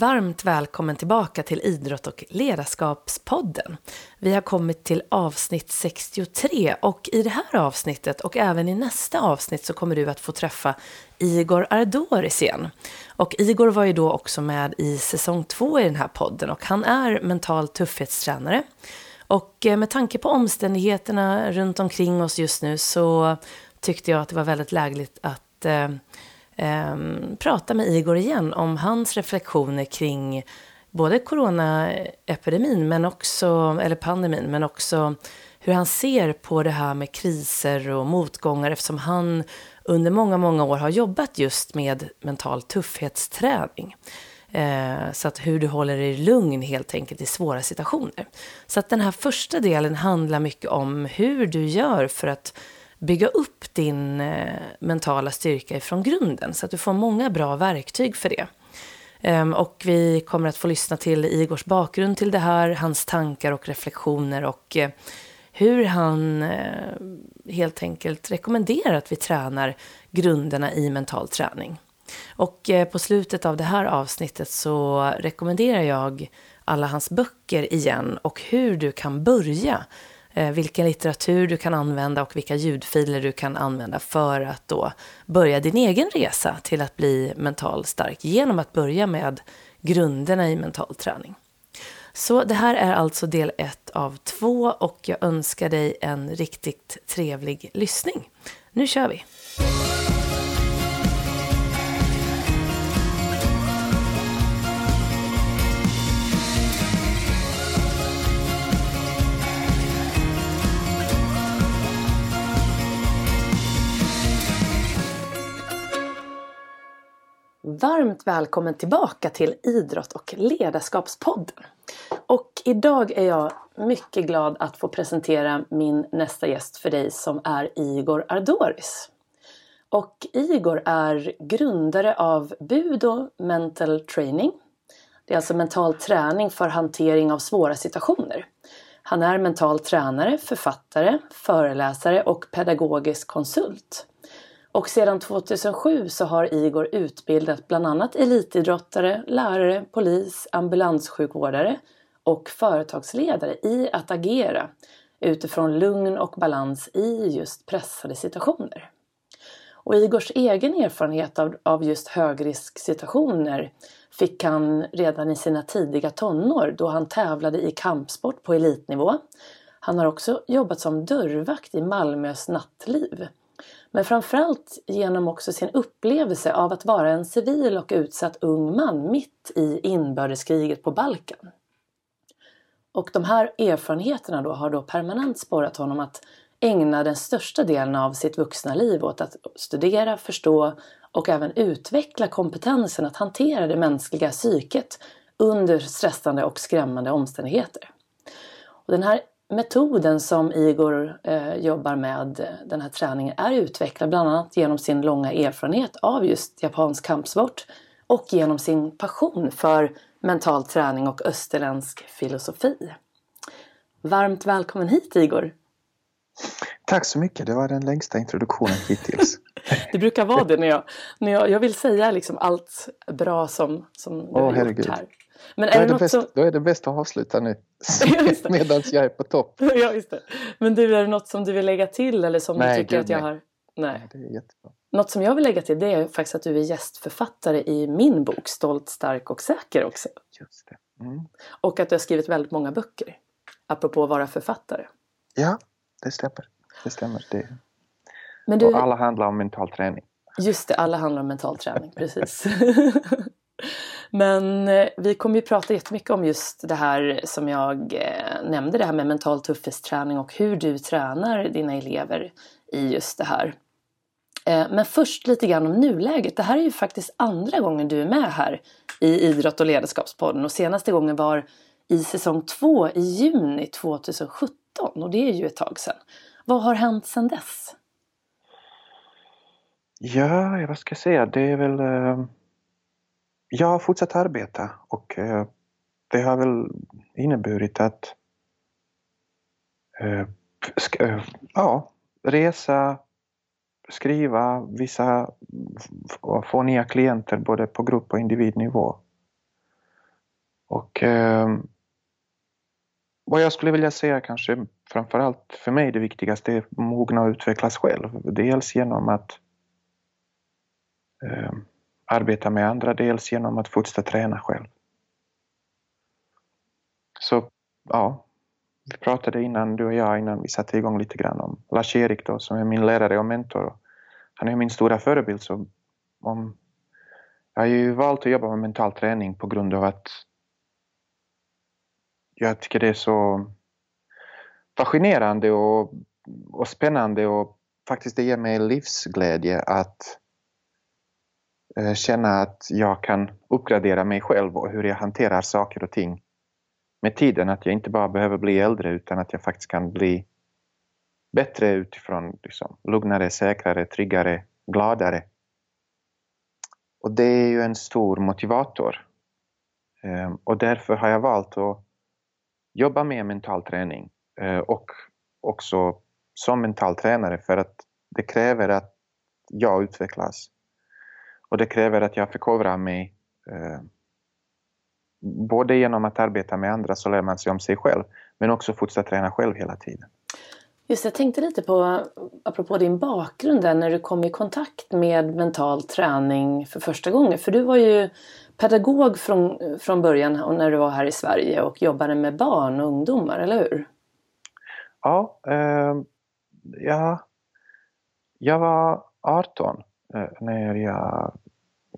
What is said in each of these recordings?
Varmt välkommen tillbaka till Idrott och ledarskapspodden. Vi har kommit till avsnitt 63 och i det här avsnittet och även i nästa avsnitt så kommer du att få träffa Igor Ardoris igen. Och Igor var ju då också med i säsong två i den här podden och han är mental tuffhetstränare. Och eh, med tanke på omständigheterna runt omkring oss just nu så tyckte jag att det var väldigt lägligt att eh, eh, prata med Igor igen om hans reflektioner kring både coronaepidemin, men också, eller pandemin, men också hur han ser på det här med kriser och motgångar eftersom han under många, många år har jobbat just med mental tuffhetsträning. Eh, så att hur du håller dig lugn helt enkelt i svåra situationer. Så att den här första delen handlar mycket om hur du gör för att bygga upp din eh, mentala styrka från grunden så att du får många bra verktyg för det. Ehm, och vi kommer att få lyssna till Igors bakgrund till det här, hans tankar och reflektioner och eh, hur han eh, helt enkelt rekommenderar att vi tränar grunderna i mental träning. Och på slutet av det här avsnittet så rekommenderar jag alla hans böcker igen och hur du kan börja Eh, vilken litteratur du kan använda och vilka ljudfiler du kan använda för att då börja din egen resa till att bli mentalt stark genom att börja med grunderna i mental träning. Så det här är alltså del ett av två och jag önskar dig en riktigt trevlig lyssning. Nu kör vi! Varmt välkommen tillbaka till Idrott och ledarskapspodden. Och idag är jag mycket glad att få presentera min nästa gäst för dig som är Igor Ardoris. Och Igor är grundare av Budo Mental Training. Det är alltså mental träning för hantering av svåra situationer. Han är mental tränare, författare, föreläsare och pedagogisk konsult. Och sedan 2007 så har Igor utbildat bland annat elitidrottare, lärare, polis, ambulanssjukvårdare och företagsledare i att agera utifrån lugn och balans i just pressade situationer. Och Igors egen erfarenhet av, av just högrisksituationer fick han redan i sina tidiga tonår då han tävlade i kampsport på elitnivå. Han har också jobbat som dörrvakt i Malmös nattliv men framförallt genom också sin upplevelse av att vara en civil och utsatt ung man mitt i inbördeskriget på Balkan. Och de här erfarenheterna då har då permanent sporrat honom att ägna den största delen av sitt vuxna liv åt att studera, förstå och även utveckla kompetensen att hantera det mänskliga psyket under stressande och skrämmande omständigheter. Och den här metoden som Igor eh, jobbar med, eh, den här träningen, är utvecklad bland annat genom sin långa erfarenhet av just japansk kampsport och genom sin passion för mental träning och österländsk filosofi. Varmt välkommen hit Igor! Tack så mycket, det var den längsta introduktionen hittills. det brukar vara det när jag, när jag, jag vill säga liksom allt bra som, som du oh, har herregud. gjort här. Men är då, är det bäst, som... då är det bäst att avsluta nu medan jag är på topp. ja, just det. Men du, är det något som du vill lägga till eller som nej, du tycker gud, att jag nej. har? Nej. nej. Det är jättebra. Något som jag vill lägga till det är faktiskt att du är gästförfattare i min bok Stolt, stark och säker också. Just det. Mm. Och att du har skrivit väldigt många böcker. Apropå att vara författare. Ja, det stämmer. Det stämmer. Det. Men du... Och alla handlar om mental träning. Just det, alla handlar om mental träning, precis. Men eh, vi kommer ju prata jättemycket om just det här som jag eh, nämnde, det här med mental tuffhetsträning och hur du tränar dina elever i just det här. Eh, men först lite grann om nuläget. Det här är ju faktiskt andra gången du är med här i Idrott och ledarskapspodden och senaste gången var i säsong 2 i juni 2017 och det är ju ett tag sedan. Vad har hänt sedan dess? Ja, vad ska jag säga? Det är väl jag har fortsatt arbeta och eh, det har väl inneburit att eh, eh, ja, resa, skriva, vissa få nya klienter både på grupp och individnivå. Och eh, vad jag skulle vilja säga kanske framförallt för mig det viktigaste är att mogna och utvecklas själv. Dels genom att eh, arbeta med andra, dels genom att fortsätta träna själv. Så ja, vi pratade innan, du och jag, innan vi satte igång lite grann om Lars-Erik då, som är min lärare och mentor. Han är min stora förebild. Så om, jag har ju valt att jobba med mental träning på grund av att jag tycker det är så fascinerande och, och spännande och faktiskt det ger mig livsglädje att Eh, känna att jag kan uppgradera mig själv och hur jag hanterar saker och ting med tiden. Att jag inte bara behöver bli äldre utan att jag faktiskt kan bli bättre utifrån liksom, lugnare, säkrare, tryggare, gladare. Och det är ju en stor motivator. Ehm, och därför har jag valt att jobba med mental träning eh, och också som mental tränare för att det kräver att jag utvecklas. Och det kräver att jag förkovrar mig eh, både genom att arbeta med andra så lär man sig om sig själv men också fortsätta träna själv hela tiden. Just jag tänkte lite på, apropå din bakgrund där, när du kom i kontakt med mental träning för första gången. För du var ju pedagog från, från början när du var här i Sverige och jobbade med barn och ungdomar, eller hur? Ja, eh, ja jag var 18 eh, Eh, när jag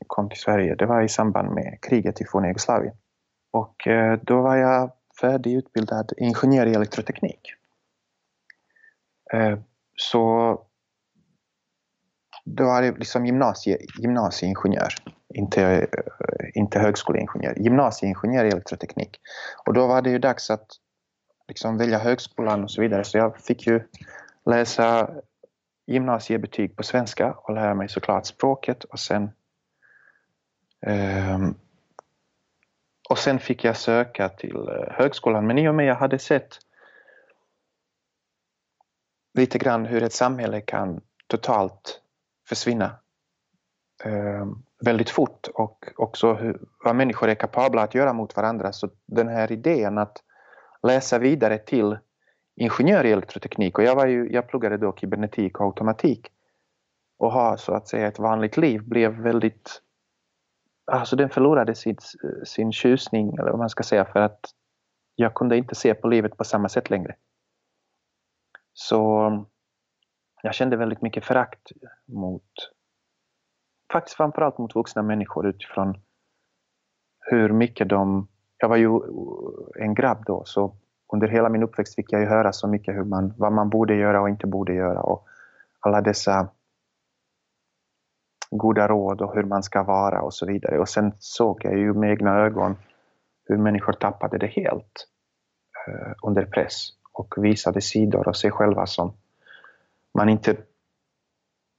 kom till Sverige. Det var i samband med kriget i forna Jugoslavien. Och eh, då var jag färdigutbildad ingenjör i elektroteknik. Eh, så då var jag liksom gymnasie, gymnasieingenjör, inte, inte högskoleingenjör. Gymnasieingenjör i elektroteknik. Och då var det ju dags att liksom välja högskolan och så vidare. Så jag fick ju läsa gymnasiebetyg på svenska och lära mig såklart språket och sen um, och sen fick jag söka till eh, högskolan. Men i och med jag hade sett lite grann hur ett samhälle kan totalt försvinna um, väldigt fort och också hur, vad människor är kapabla att göra mot varandra. Så den här idén att läsa vidare till ingenjör i elektroteknik. Och jag, var ju, jag pluggade då kybernetik och automatik. Och ha så att säga ett vanligt liv. Blev väldigt alltså den förlorade sin, sin tjusning, eller vad man ska säga, för att jag kunde inte se på livet på samma sätt längre. Så jag kände väldigt mycket förakt mot, faktiskt framförallt mot vuxna människor utifrån hur mycket de, jag var ju en grabb då, så under hela min uppväxt fick jag ju höra så mycket hur man, vad man borde göra och inte borde göra och alla dessa goda råd och hur man ska vara och så vidare. Och sen såg jag ju med egna ögon hur människor tappade det helt eh, under press och visade sidor av sig själva som man inte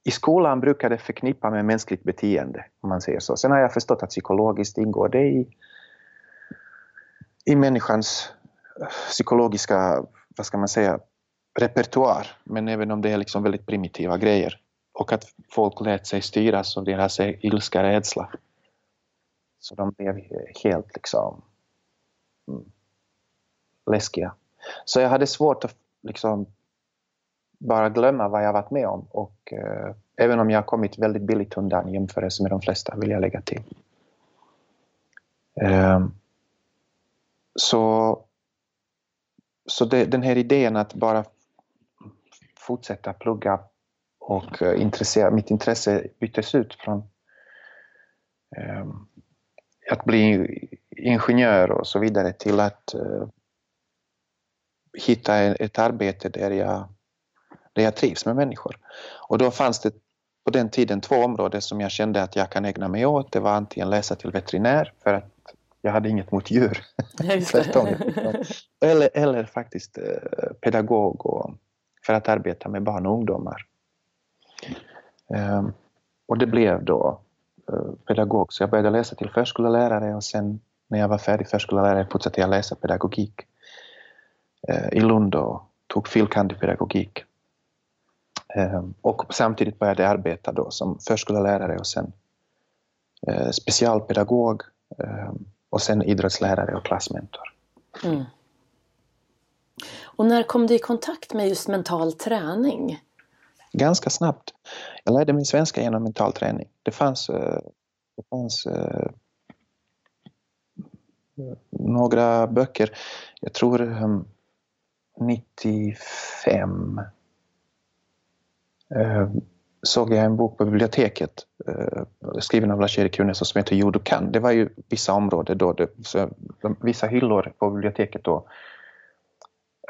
i skolan brukade förknippa med mänskligt beteende, om man säger så. Sen har jag förstått att psykologiskt ingår det i, i människans psykologiska, vad ska man säga, repertoar. Men även om det är liksom väldigt primitiva grejer och att folk lät sig styras av deras ilska rädsla. Så de blev helt liksom mm, läskiga. Så jag hade svårt att liksom bara glömma vad jag varit med om och eh, även om jag kommit väldigt billigt undan i jämförelse med de flesta vill jag lägga till. Eh, så så det, den här idén att bara fortsätta plugga och eh, intressera mitt intresse byttes ut från eh, att bli ingenjör och så vidare till att eh, hitta ett arbete där jag, där jag trivs med människor. Och då fanns det på den tiden två områden som jag kände att jag kan ägna mig åt. Det var antingen läsa till veterinär för att jag hade inget mot djur. eller, eller faktiskt eh, pedagog och, för att arbeta med barn och ungdomar. Ehm, och det blev då eh, pedagog, så jag började läsa till förskollärare och sen när jag var färdig förskollärare fortsatte jag läsa pedagogik eh, i Lund och tog fil. pedagogik. Ehm, och samtidigt började jag arbeta då som förskollärare och sen specialpedagog ehm, och sen idrottslärare och klassmentor. Mm. Och när kom du i kontakt med just mental träning? Ganska snabbt. Jag lärde mig svenska genom mental träning. Det fanns, eh, det fanns uh, några böcker, jag tror um, 95 uh, såg jag en bok på biblioteket eh, skriven av Lars-Erik Junesson som heter Jo du kan. Det var ju vissa områden då, det, så, vissa hyllor på biblioteket då.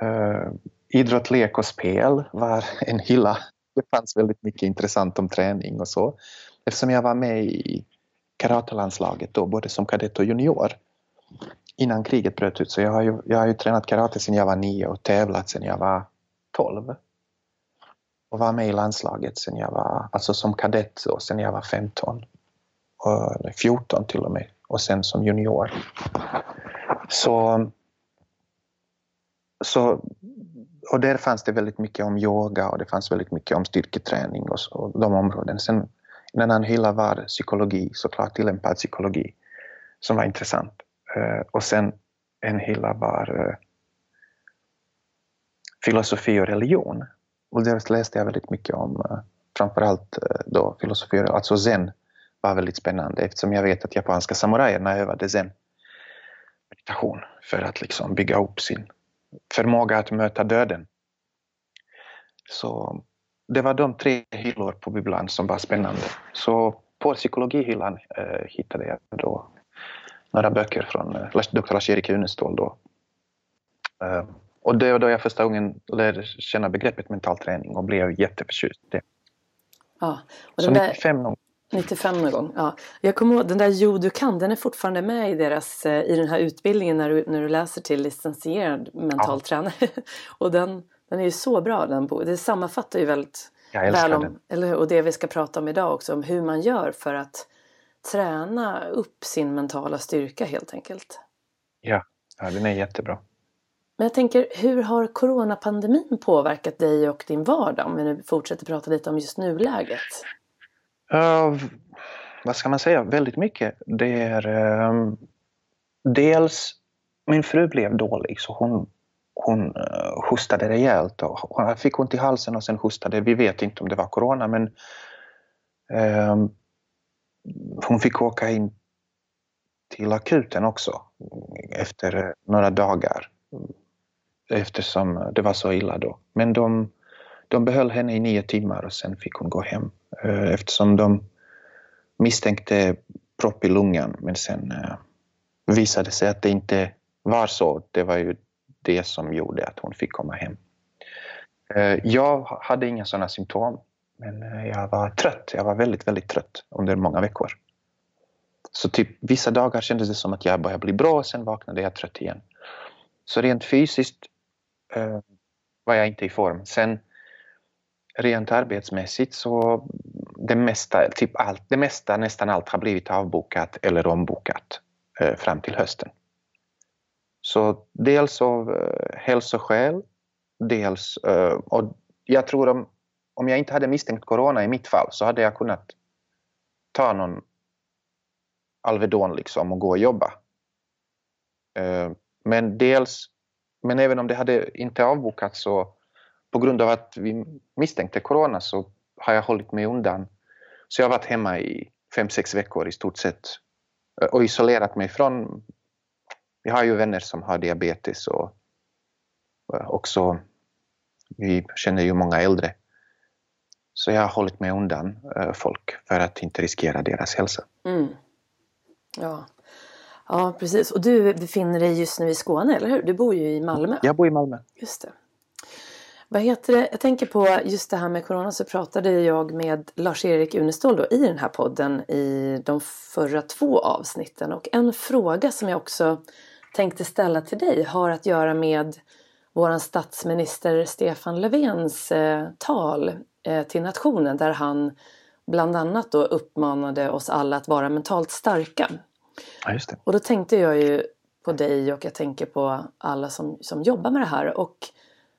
Eh, idrott, lek och spel var en hylla det fanns väldigt mycket intressant om träning och så. Eftersom jag var med i karatelandslaget då, både som kadett och junior innan kriget bröt ut. Så jag har ju, jag har ju tränat karate sedan jag var nio och tävlat sedan jag var tolv. Och var med i landslaget sen jag var, alltså som kadett och sen jag var 15. Eller 14 till och med. Och sen som junior. Så, så och där fanns det väldigt mycket om yoga och det fanns väldigt mycket om styrketräning och, så, och de områden. Sen en annan hylla var psykologi, såklart tillämpad psykologi, som var intressant. Eh, och sen en hylla var eh, filosofi och religion. Och där läste jag väldigt mycket om eh, framförallt eh, då filosofi, alltså zen var väldigt spännande eftersom jag vet att japanska samurajerna övade zen meditation för att liksom bygga upp sin förmåga att möta döden. Så det var de tre hyllor på bibblan som var spännande. Så på psykologihyllan eh, hittade jag då några böcker från eh, Dr. Lars-Erik Unestål då. Eh, och det var då jag första gången lärde känna begreppet mental träning och blev jätteförtjust i det. Ja, och Så 95 någon 95 någon gång, ja. Jag kommer ihåg den där Jo du kan, den är fortfarande med i, deras, eh, i den här utbildningen när du, när du läser till licensierad mental ja. tränare. och den, den är ju så bra den boken. Det sammanfattar ju väldigt väl om, eller hur? Och det vi ska prata om idag också, om hur man gör för att träna upp sin mentala styrka helt enkelt. Ja, ja den är jättebra. Men jag tänker, hur har coronapandemin påverkat dig och din vardag? Om vi nu fortsätter prata lite om just nuläget. Uh, vad ska man säga? Väldigt mycket. Det är uh, dels min fru blev dålig så hon, hon uh, hostade rejält och hon fick ont i halsen och sen hostade. Vi vet inte om det var corona men uh, hon fick åka in till akuten också efter några dagar eftersom det var så illa då. Men de, de behöll henne i nio timmar och sen fick hon gå hem. Eh, eftersom de misstänkte propp i lungan men sen visade visade sig att det inte var så. Det var ju det som gjorde att hon fick komma hem. Eh, jag hade inga sådana symptom men jag var trött. Jag var väldigt, väldigt trött under många veckor. Så typ vissa dagar kändes det som att jag började bli bra och sen vaknade jag trött igen. Så rent fysiskt eh, var jag inte i form. Sen rent arbetsmässigt så det mesta, typ allt, det mesta, nästan allt har blivit avbokat eller ombokat eh, fram till hösten. Så dels av eh, hälsoskäl, dels, eh, och jag tror om, om jag inte hade misstänkt corona i mitt fall så hade jag kunnat ta någon Alvedon liksom och gå och jobba. Eh, men dels, men även om det hade inte avbokats så på grund av att vi misstänkte corona så har jag hållit mig undan. Så jag har varit hemma i fem, sex veckor i stort sett och isolerat mig från... Vi har ju vänner som har diabetes och också vi känner ju många äldre. Så jag har hållit mig undan folk för att inte riskera deras hälsa. Mm. Ja ja, precis. Och du befinner dig just nu i Skåne, eller hur? Du bor ju i Malmö. Jag bor i Malmö. Just det. Vad heter det? Jag tänker på just det här med corona så pratade jag med Lars-Erik Unestål då i den här podden i de förra två avsnitten. Och en fråga som jag också tänkte ställa till dig har att göra med vår statsminister Stefan Löfvens eh, tal eh, till nationen där han bland annat då uppmanade oss alla att vara mentalt starka. Ja. Och då tänkte jag ju på dig och jag tänker på alla som, som jobbar med det här. Och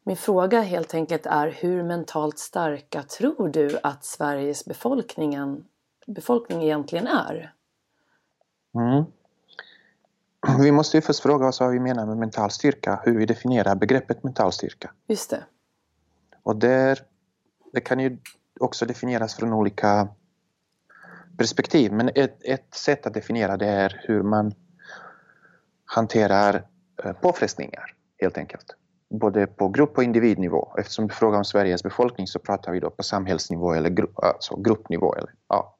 min fråga helt enkelt är hur mentalt starka tror du att Sveriges befolkningen, befolkning egentligen är? Mm. vi måste ju först fråga oss vad vi menar med mental styrka, hur vi definierar begreppet mental styrka. Just det. Och där, det kan ju också definieras från olika perspektiv, men ett, ett sätt att definiera det är hur man hanterar eh, påfrestningar, helt enkelt. Både på grupp och individnivå. Eftersom du frågar om Sveriges befolkning så pratar vi då på samhällsnivå eller gru alltså gruppnivå eller ja,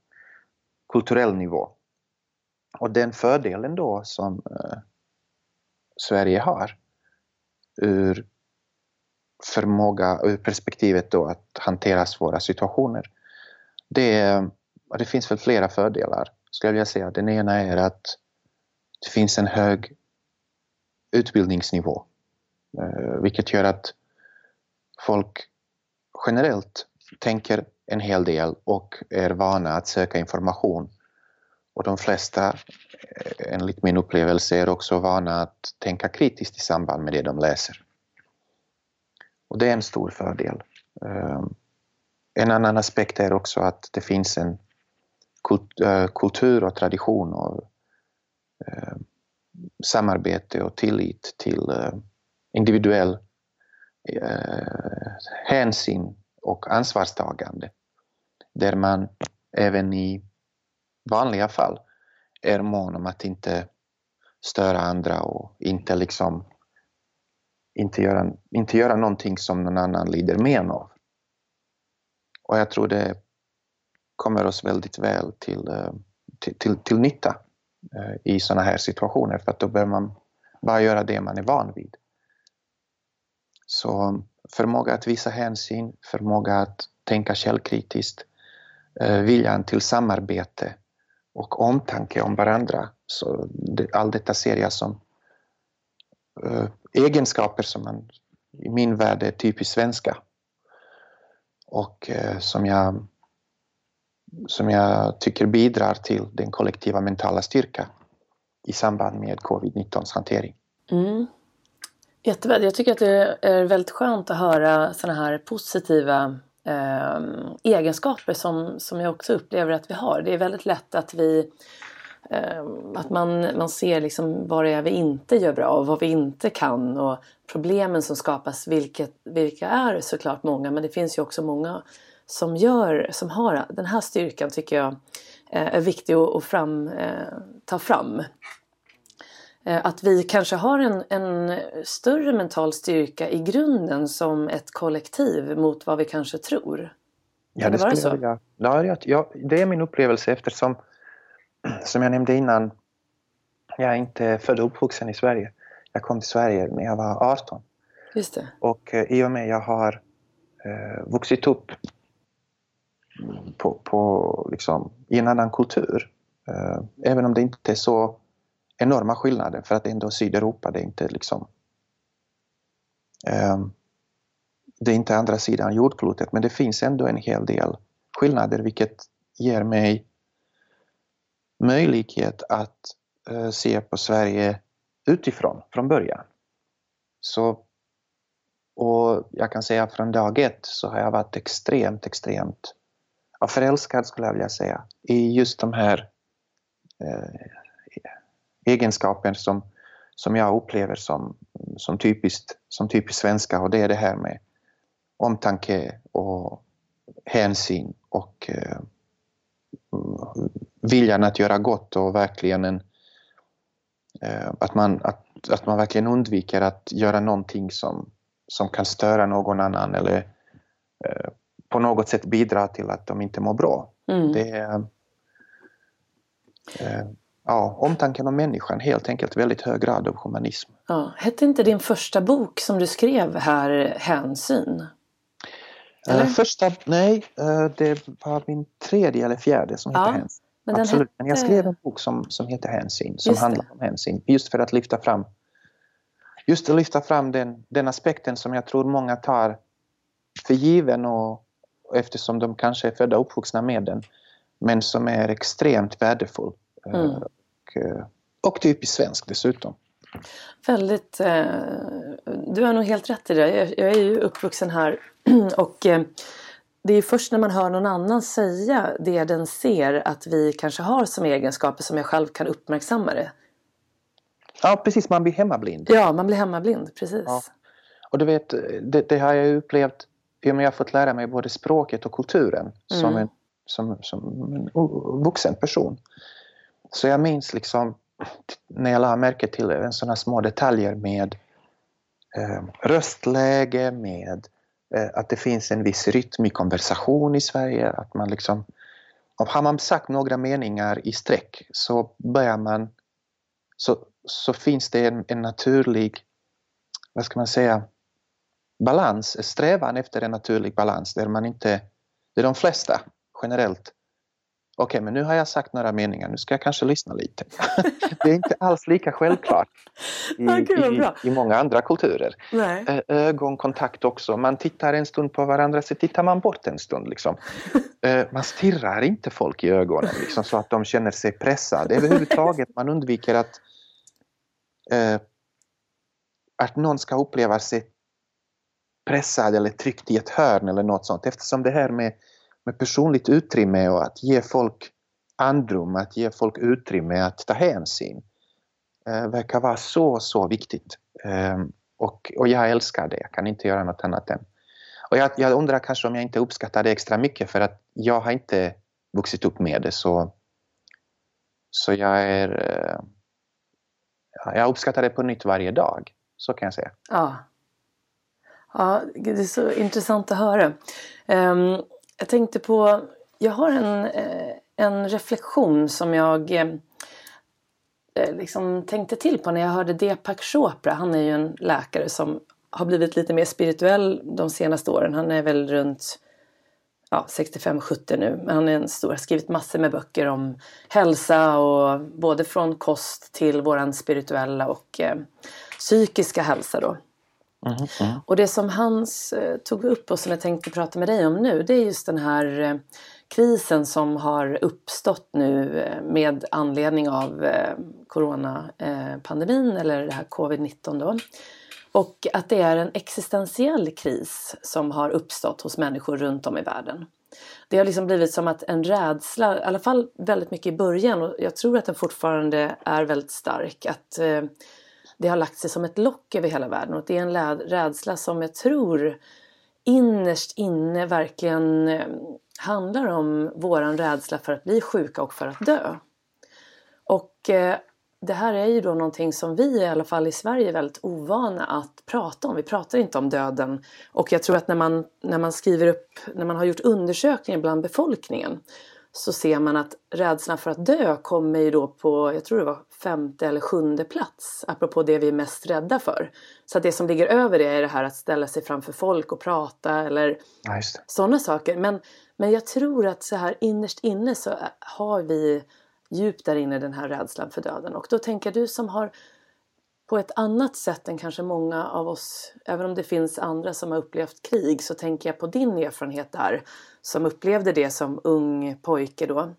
kulturell nivå. Och den fördelen då som eh, Sverige har ur förmåga, ur perspektivet då att hantera svåra situationer. Det, är det finns väl flera fördelar, skulle jag vilja säga. Den ena är att det finns en hög utbildningsnivå, eh, vilket gör att folk generellt tänker en hel del och är vana att söka information och de flesta, eh, enligt min upplevelse, är också vana att tänka kritiskt i samband med det de läser. Och det är en stor fördel. Eh, en annan aspekt är också att det finns en Eh, kultur och tradition och eh, samarbete och tillit till eh, individuell eh, hänsyn och ansvarstagande. Där man även i vanliga fall är mån om att inte störa andra och inte liksom inte göra, inte göra någonting som någon annan lider men av. Och jag tror det kommer oss väldigt väl till, eh, till, till, till nytta eh, i sådana här situationer för att då behöver man bara göra det man är van vid. Så förmåga att visa hänsyn, förmåga att tänka källkritiskt, eh, viljan till samarbete och omtanke om varandra. Så det, allt detta ser jag som egenskaper som man i min värld är typiskt svenska. Och som, jag, som jag tycker bidrar till den kollektiva mentala styrka i samband med covid-19 hantering. Mm. Jättebra. Jag tycker att det är väldigt skönt att höra sådana här positiva eh, egenskaper som, som jag också upplever att vi har. Det är väldigt lätt att vi eh, att man, man ser liksom vad det är vi inte gör bra och vad vi inte kan och problemen som skapas, vilket, vilka är såklart många men det finns ju också många som, gör, som har den här styrkan tycker jag eh, är viktig att fram, eh, ta fram. Eh, att vi kanske har en, en, större mental styrka i grunden som ett kollektiv mot vad vi kanske tror. Ja, det, skulle jag vilja. Ja, ja, det är min upplevelse eftersom, som jag nämnde innan, jag är inte född och uppvuxen i Sverige. Jag kom till Sverige när jag var 18. Just det. Och i och med jag har eh, vuxit upp på, på, liksom, i en annan kultur, eh, även om det inte är så enorma skillnader för att det är ändå Sydeuropa, det är inte liksom eh, det är inte andra sidan jordklotet men det finns ändå en hel del skillnader vilket ger mig möjlighet att eh, se på Sverige utifrån från början. Så, och jag kan säga från dag ett så har jag varit extremt, extremt ja, förälskad skulle jag vilja säga. I just de här eh, egenskaper som, som jag upplever som, som, typiskt, som typiskt svenska. Och det är det här med omtanke och hänsyn och eh, viljan att göra gott och verkligen en, eh, att, man, att, att man verkligen undviker att göra någonting som, som kan störa någon annan eller eh, på något sätt bidra till att de inte mår bra. Mm. Det är, eh, ja, omtanken om människan, helt enkelt väldigt hög grad av humanism. Ja. Hette inte din första bok som du skrev här Hänsyn? Uh, första, nej, uh, det var min tredje eller fjärde som ja, heter Hänsyn. Men Absolut, hette... men jag skrev en bok som, som heter Hänsyn, som just handlar det. om hänsyn. Just för att lyfta fram just att lyfta fram den, den aspekten som jag tror många tar för given och eftersom de kanske är födda och uppvuxna med den men som är extremt värdefull. Mm. Eh, och, eh, och typiskt svensk dessutom. Väldigt, eh, du har nog helt rätt i det. Jag, är ju uppvuxen här och det är först när man hör någon annan säga det den ser att vi kanske har som egenskaper som jag själv kan uppmärksamma det. Ja, precis. Man blir hemmablind. Ja, man blir hemmablind, precis. Ja. Och du vet, det, det har jag upplevt och med att jag har fått lära mig både språket och kulturen mm. som, en, som, som en vuxen person. Så jag minns liksom när jag la märke till en sådana små detaljer med eh, röstläge, med eh, att det finns en viss rytm i konversation i Sverige. Att man liksom, har man sagt några meningar i sträck så börjar man så, så finns det en, en naturlig, vad ska man säga, balans, strävan efter en naturlig balans där man inte, det är de flesta generellt Okej, men nu har jag sagt några meningar, nu ska jag kanske lyssna lite. det är inte alls lika självklart i, i, i många andra kulturer. Nej. Ögonkontakt också, man tittar en stund på varandra så tittar man bort en stund. Liksom. man stirrar inte folk i ögonen liksom, så att de känner sig pressade. Överhuvudtaget, man undviker att, att någon ska uppleva sig pressad eller tryckt i ett hörn eller något sånt eftersom det här med med personligt utrymme och att ge folk andrum, att ge folk utrymme att ta hänsyn eh, verkar vara så, så viktigt. Eh, och, och jag älskar det, jag kan inte göra något annat än. Och jag, jag undrar kanske om jag inte uppskattar det extra mycket för att jag har inte vuxit upp med det så, så jag är... Eh, jag uppskattar det på nytt varje dag, så kan jag säga. Ja, ja det är så intressant att höra. Um, jag tänkte på, jag har en, eh, en reflektion som jag eh, eh, liksom tänkte till på när jag hörde Deepak Chopra. Han är ju en läkare som har blivit lite mer spirituell de senaste åren. Han är väl runt ja, 65-70 nu. Men han är en stor, har skrivit massor med böcker om hälsa och både från kost till våran spirituella och eh, psykiska hälsa då. Mm, mm. Och det som Hans eh, tog upp och som jag tänkte prata med dig om nu det är just den här eh, krisen som har uppstått nu eh, med anledning av coronapandemin eller det här covid-19 då. Och att det är en existentiell kris som har uppstått hos människor runt om i världen. Det har liksom blivit som att en rädsla, i alla fall väldigt mycket i början och jag tror att den fortfarande är väldigt stark. Att eh, det har lagt sig som ett lock över hela världen och det är en rädsla som jag tror innerst inne verkligen eh, handlar om våran rädsla för att bli sjuka och för att dö. Och eh, det här är ju då någonting som vi i alla fall i Sverige är väldigt ovana att prata om. Vi pratar inte om döden. Och jag tror att när man, när man skriver upp, när man har gjort undersökningar bland befolkningen så ser man att rädslan för att dö kommer ju då på, jag tror det var femte eller sjunde plats, apropå det vi är mest rädda för. Så att det som ligger över det är det här att ställa sig framför folk och prata eller ja, sådana saker. Men, men jag tror att så här innerst inne så har vi djupt där inne den här rädslan för döden. Och då tänker du som har på ett annat sätt än kanske många av oss, även om det finns andra som har upplevt krig, så tänker jag på din erfarenhet där som upplevde det som ung pojke då.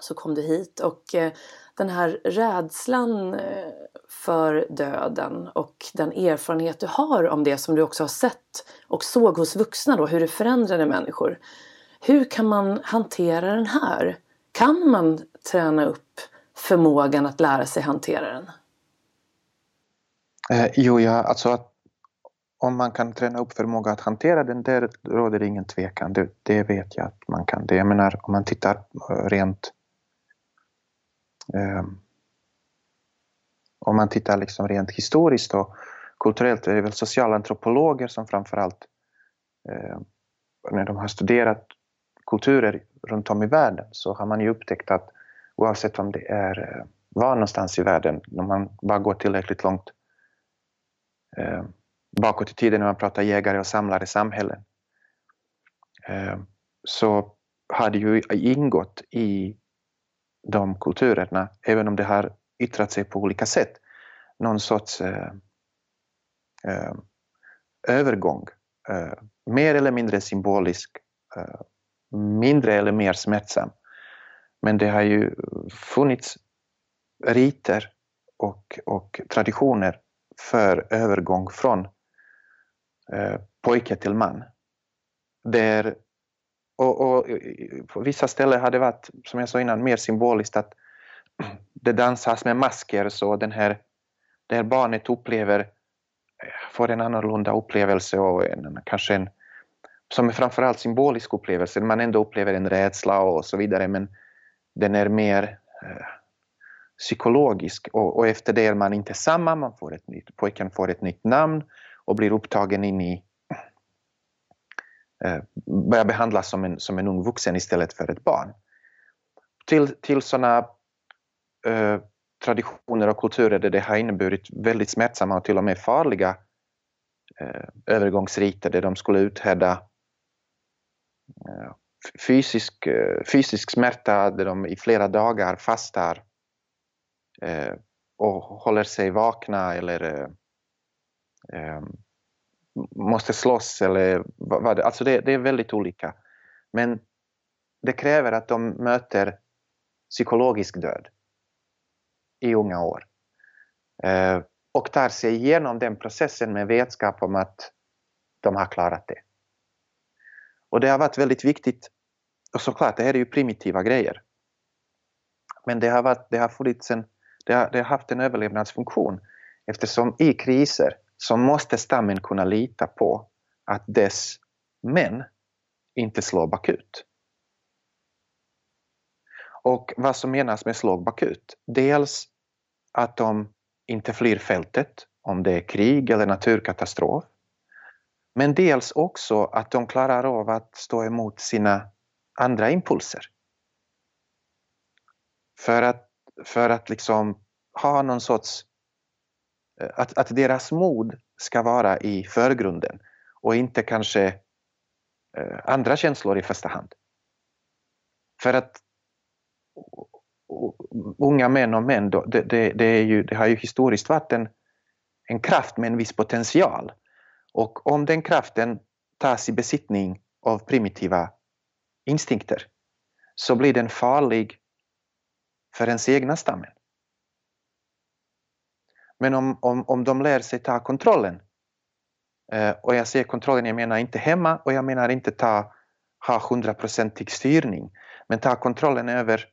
Så kom du hit och eh, den här rädslan eh, för döden och den erfarenhet du har om det som du också har sett och såg hos vuxna då, hur det förändrade människor. Hur kan man hantera den här? Kan man träna upp förmågan att lära sig hantera den? Eh, jo, ja, alltså att om man kan träna upp förmåga att hantera den, där råder det ingen tvekan. Det, det vet jag att man kan. Det, jag menar, om man tittar eh, rent eh, om man tittar liksom rent historiskt och kulturellt är det väl socialantropologer som framförallt eh, när de har studerat kulturer runt om i världen så har man ju upptäckt att oavsett om det är eh, var någonstans i världen, om man bara går tillräckligt långt eh, bakåt i tiden när man pratar jägare och samlare samhällen eh, så har det ju ingått i de kulturerna, även om det har yttrat sig på olika sätt, någon sorts eh, eh, övergång, eh, mer eller mindre symbolisk, eh, mindre eller mer smärtsam. Men det har ju funnits riter och, och traditioner för övergång från eh, pojke till man. Där, och, och, på vissa ställen har det varit, som jag sa innan, mer symboliskt att det dansas med masker så den här där barnet upplever, eh, får en annorlunda upplevelse och en, kanske en, som är framförallt symbolisk upplevelse, man ändå upplever en rädsla och så vidare, men den är mer eh, psykologisk och, och, efter det är man inte samma, man får ett nytt, pojken får ett nytt namn och blir upptagen in i eh, börjar behandlas som en, som en ung vuxen istället för ett barn. Till, till sådana eh, traditioner och kulturer där det har inneburit väldigt smärtsamma och till och med farliga eh, övergångsriter där de skulle uthärda eh, fysisk, eh, fysisk smärta där de i flera dagar fastar Eh, och håller sig vakna eller eh, ehm, måste slåss eller vad det, alltså det, det är väldigt olika. Men det kräver att de möter psykologisk död i unga år. Eh, och tar sig igenom den processen med vetskap om att de har klarat det. Och det har varit väldigt viktigt, och såklart det här är ju primitiva grejer. Men det har, varit, det har, funnits en, det har, det har haft en överlevnadsfunktion eftersom i kriser så måste stammen kunna lita på att dess män inte slår bakut. Och vad som menas med slå bakut? Dels att de inte flyr fältet om det är krig eller naturkatastrof. Men dels också att de klarar av att stå emot sina andra impulser. För att, för att liksom ha någon sorts... Eh, att, att deras mod ska vara i förgrunden och inte kanske eh, andra känslor i första hand. För att unga män och män, då, det, det, det, är ju, det har ju historiskt varit en, en kraft med en viss potential. Och om den kraften tas i besittning av primitiva instinkter så blir den farlig för ens egna stammen. Men om, om, om de lär sig ta kontrollen, eh, och jag säger kontrollen, jag menar inte hemma och jag menar inte ta, ha hundraprocentig styrning, men ta kontrollen över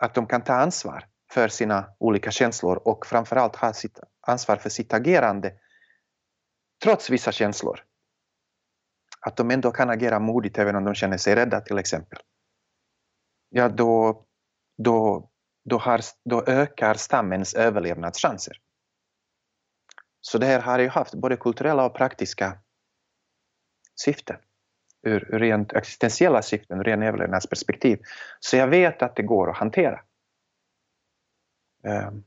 att de kan ta ansvar för sina olika känslor och framförallt ha sitt ansvar för sitt agerande trots vissa känslor. Att de ändå kan agera modigt även om de känner sig rädda till exempel. Ja, då, då, då, har, då ökar stammens överlevnadschanser. Så det här har ju haft både kulturella och praktiska syften ur rent existentiella syften, ur ren överlevnadsperspektiv. Så jag vet att det går att hantera. Ehm,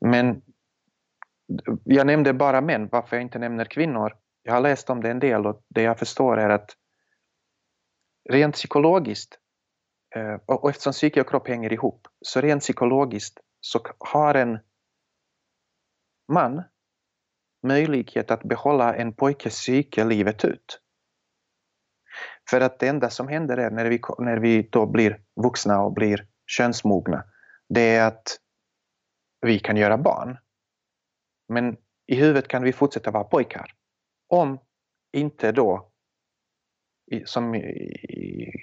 men jag nämnde bara män, varför jag inte nämner kvinnor. Jag har läst om det en del och det jag förstår är att rent psykologiskt, Eh, och eftersom psyke och kropp hänger ihop, så rent psykologiskt så har en man möjlighet att behålla en pojkes psyke livet ut. För att det enda som händer är när vi, när vi då blir vuxna och blir könsmogna, det är att vi kan göra barn. Men i huvudet kan vi fortsätta vara pojkar. Om inte då, som i,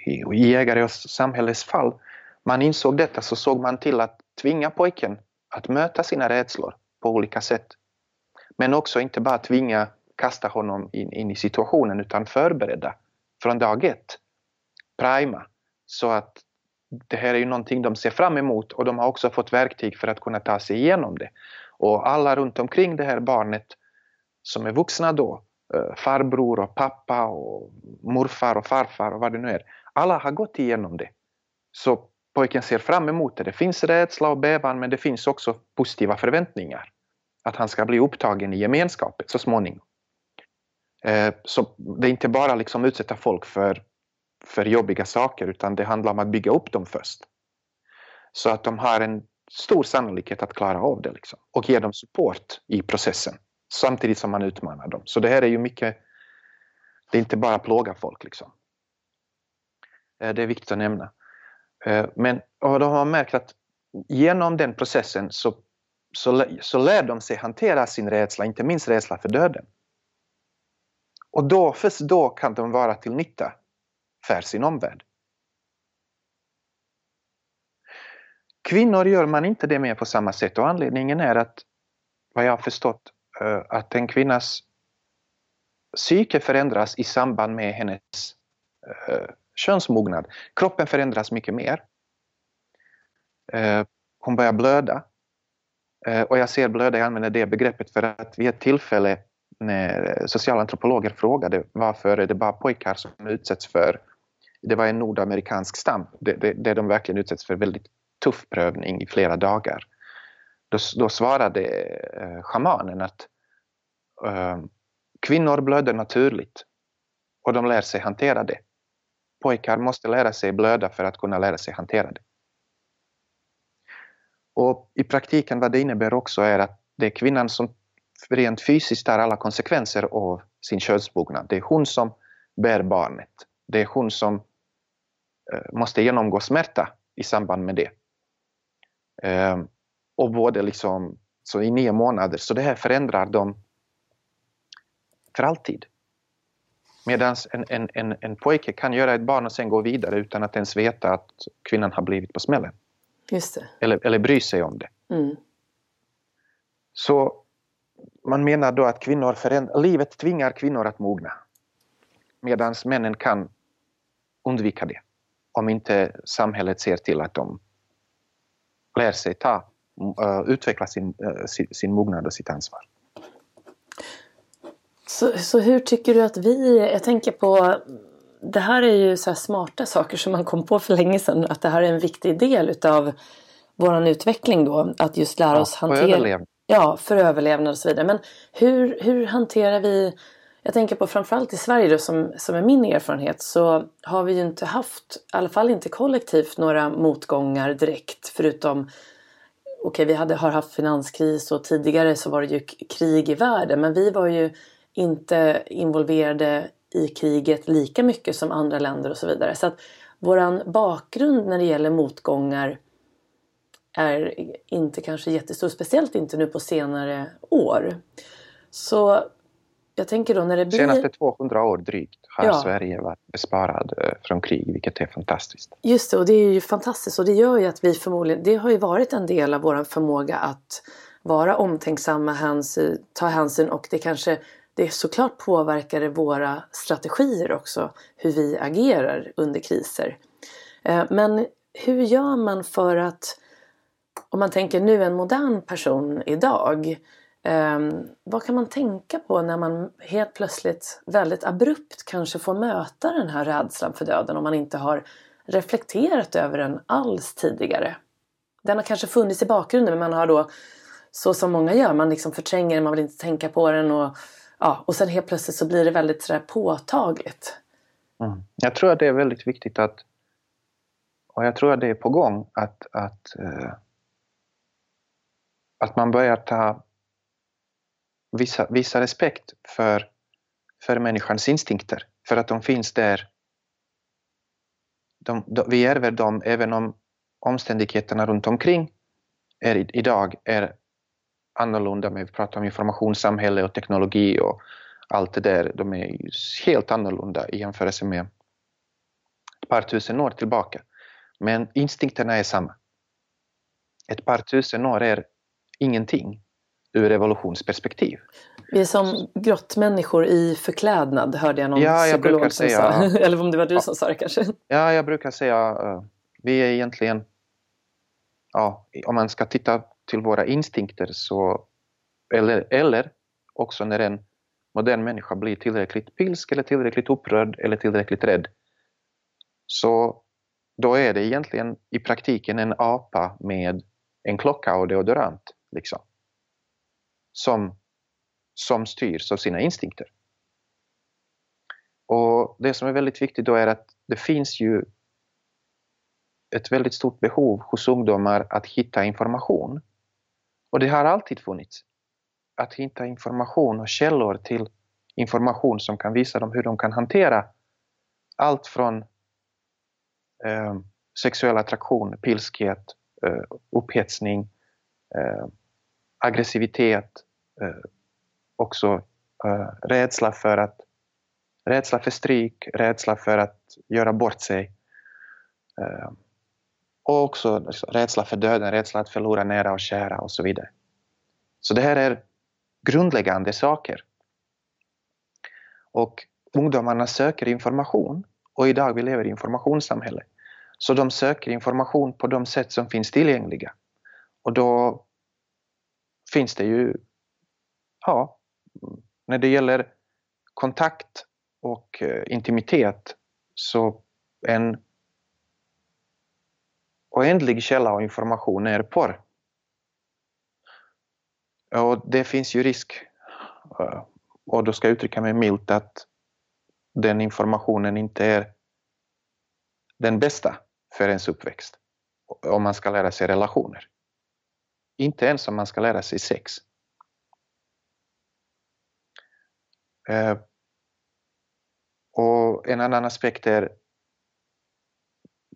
i jägare och samhällets fall, man insåg detta så såg man till att tvinga pojken att möta sina rädslor på olika sätt. Men också inte bara tvinga kasta honom in, in i situationen utan förbereda från dag ett. Prima. Så att det här är ju någonting de ser fram emot och de har också fått verktyg för att kunna ta sig igenom det. Och alla runt omkring det här barnet som är vuxna då, Eh, farbror och pappa och morfar och farfar och vad det nu är. Alla har gått igenom det. Så pojken ser fram emot det. Det finns rädsla och bävan men det finns också positiva förväntningar. Att han ska bli upptagen i gemenskapet så småningom. Eh, så det är inte bara liksom utsätta folk för, för jobbiga saker utan det handlar om att bygga upp dem först. Så att de har en stor sannolikhet att klara av det liksom. och ge dem support i processen samtidigt som man utmanar dem. Så det här är ju mycket, det är inte bara plåga folk liksom. Eh, det är viktigt att nämna. Eh, men och de har märkt att genom den processen så, så, så lär de sig hantera sin rädsla, inte minst rädsla för döden. Och då, först då kan de vara till nytta för sin omvärld. kvinnor gör man inte det med på samma sätt och anledningen är att vad jag har förstått Eh, att en kvinnas psyke förändras i samband med hennes eh, könsmognad. Kroppen förändras mycket mer. Eh, hon börjar blöda. Och jag ser blöda, jag använder det begreppet för att vid ett tillfälle när socialantropologer frågade varför är det bara pojkar som utsätts för det var en nordamerikansk stam där de verkligen utsätts för väldigt tuff prövning i flera dagar. Då, då svarade eh, shamanen att eh, kvinnor blöder naturligt och de lär sig hantera det. Pojkar måste lära sig blöda för att kunna lära sig hantera det. Och I praktiken vad det innebär också är att det är kvinnan som rent fysiskt tar alla konsekvenser av sin könsmognad. Det är hon som bär barnet. Det är hon som eh, måste genomgå smärta i samband med det. Eh, och både liksom, så i nio månader, så det här förändrar dem för alltid. Medan en, en, en, en pojke kan göra ett barn och sen gå vidare utan att ens veta att kvinnan har blivit på smällen. Just det. Eller, eller bry sig om det. Mm. Så man menar då att kvinnor förändrar, livet tvingar kvinnor att mogna. Medan männen kan undvika det. Om inte samhället ser till att de lär sig ta, utveckla sin, uh, sin, mognad och sitt ansvar. Så, så hur tycker du att vi, jag tänker på det här är ju så smarta saker som man kom på för länge sedan att det här är en viktig del utav vår utveckling då att just lära ja, oss hantera Ja, för överlevnad och så vidare. Men hur, hur hanterar vi jag tänker på framförallt i Sverige då, som, som är min erfarenhet så har vi ju inte haft, i alla fall inte kollektivt, några motgångar direkt förutom okay, vi hade, har haft finanskris och tidigare så var det ju krig i världen men vi var ju inte involverade i kriget lika mycket som andra länder och så vidare. Så att våran bakgrund när det gäller motgångar är inte kanske jättestor, speciellt inte nu på senare år. Så jag tänker då när det blir... Senaste 200 år drygt har ja. Sverige varit besparad eh, från krig, vilket är fantastiskt. Just det, och det är ju fantastiskt och det gör ju att vi förmodligen, det har ju varit en del av vår förmåga att vara omtänksamma, hänsyn, ta hänsyn och det kanske det såklart påverkar våra strategier också, hur vi agerar under kriser. Eh, men hur gör man för att, om man tänker nu en modern person idag, Um, vad kan man tänka på när man helt plötsligt väldigt abrupt kanske får möta den här rädslan för döden om man inte har reflekterat över den alls tidigare? Den har kanske funnits i bakgrunden men man har då så som många gör, man liksom förtränger den, man vill inte tänka på den och, ja, och sen helt plötsligt så blir det väldigt sådär påtagligt. Mm. Jag tror att det är väldigt viktigt att och jag tror att det är på gång att, att, uh, att man börjar ta visa, visa respekt för, för människans instinkter, för att de finns där. De, de, vi ärver dem även om omständigheterna runt omkring är, idag är annorlunda. Men vi pratar om informationssamhälle och teknologi och allt det där. De är helt annorlunda i jämförelse med ett par tusen år tillbaka. Men instinkterna är samma. Ett par tusen år är ingenting ur evolutionsperspektiv. Vi är som grottmänniskor i förklädnad hörde jag någon ja, jag psykolog som säga, sa. Eller om det var du ja, som sa det kanske. Ja, jag brukar säga uh, vi är egentligen, ja, om man ska titta till våra instinkter så, eller, eller också när en modern människa blir tillräckligt pilsk eller tillräckligt upprörd eller tillräckligt rädd så då är det egentligen i praktiken en apa med en klocka och deodorant. Liksom som, som styrs av sina instinkter. Och Det som är väldigt viktigt då är att det finns ju ett väldigt stort behov hos ungdomar att hitta information. Och det har alltid funnits. Att hitta information och källor till information som kan visa dem hur de kan hantera allt från eh, sexuell attraktion, pilskhet, eh, upphetsning, eh, aggressivitet, eh, också eh, rädsla för att rädsla för stryk, rädsla för att göra bort sig. Eh, Och också rädsla för döden, rädsla att förlora nära och kära och så vidare. Så det här är grundläggande saker. Och ungdomarna söker information och idag vi lever i informationssamhälle. Så de söker information på de sätt som finns tillgängliga. Och då finns det ju, ja, när det gäller kontakt och eh, intimitet så en oändlig källa av information är porr. Och det finns ju risk, eh, och då ska jag uttrycka mig milt, att den informationen inte är den bästa för ens uppväxt. Om man ska lära sig relationer. Inte ens om man ska lära sig sex. Eh, och en annan aspekt är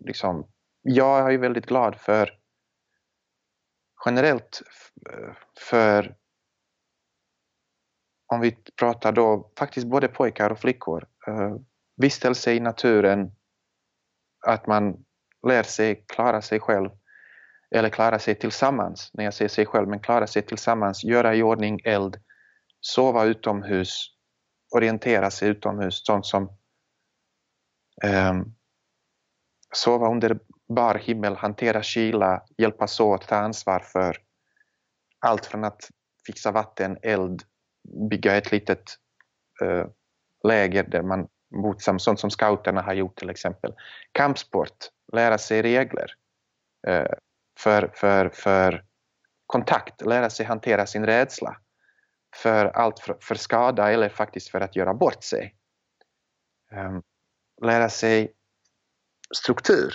liksom, jag är väldigt glad för generellt eh, för om vi pratar då faktiskt både pojkar och flickor, eh, vistelse i naturen, att man lär sig klara sig själv eller klara sig tillsammans, när jag säger sig själv, men klara sig tillsammans, göra i ordning eld, sova utomhus, orientera sig utomhus, sånt som um, sova under bar himmel, hantera kyla, hjälpas åt, ta ansvar för allt från att fixa vatten, eld, bygga ett litet uh, läger där man bor sånt som scouterna har gjort till exempel. Kampsport, lära sig regler uh, för, för, för kontakt, lära sig hantera sin rädsla för allt för, för skada eller faktiskt för att göra bort sig. Um, lära sig struktur,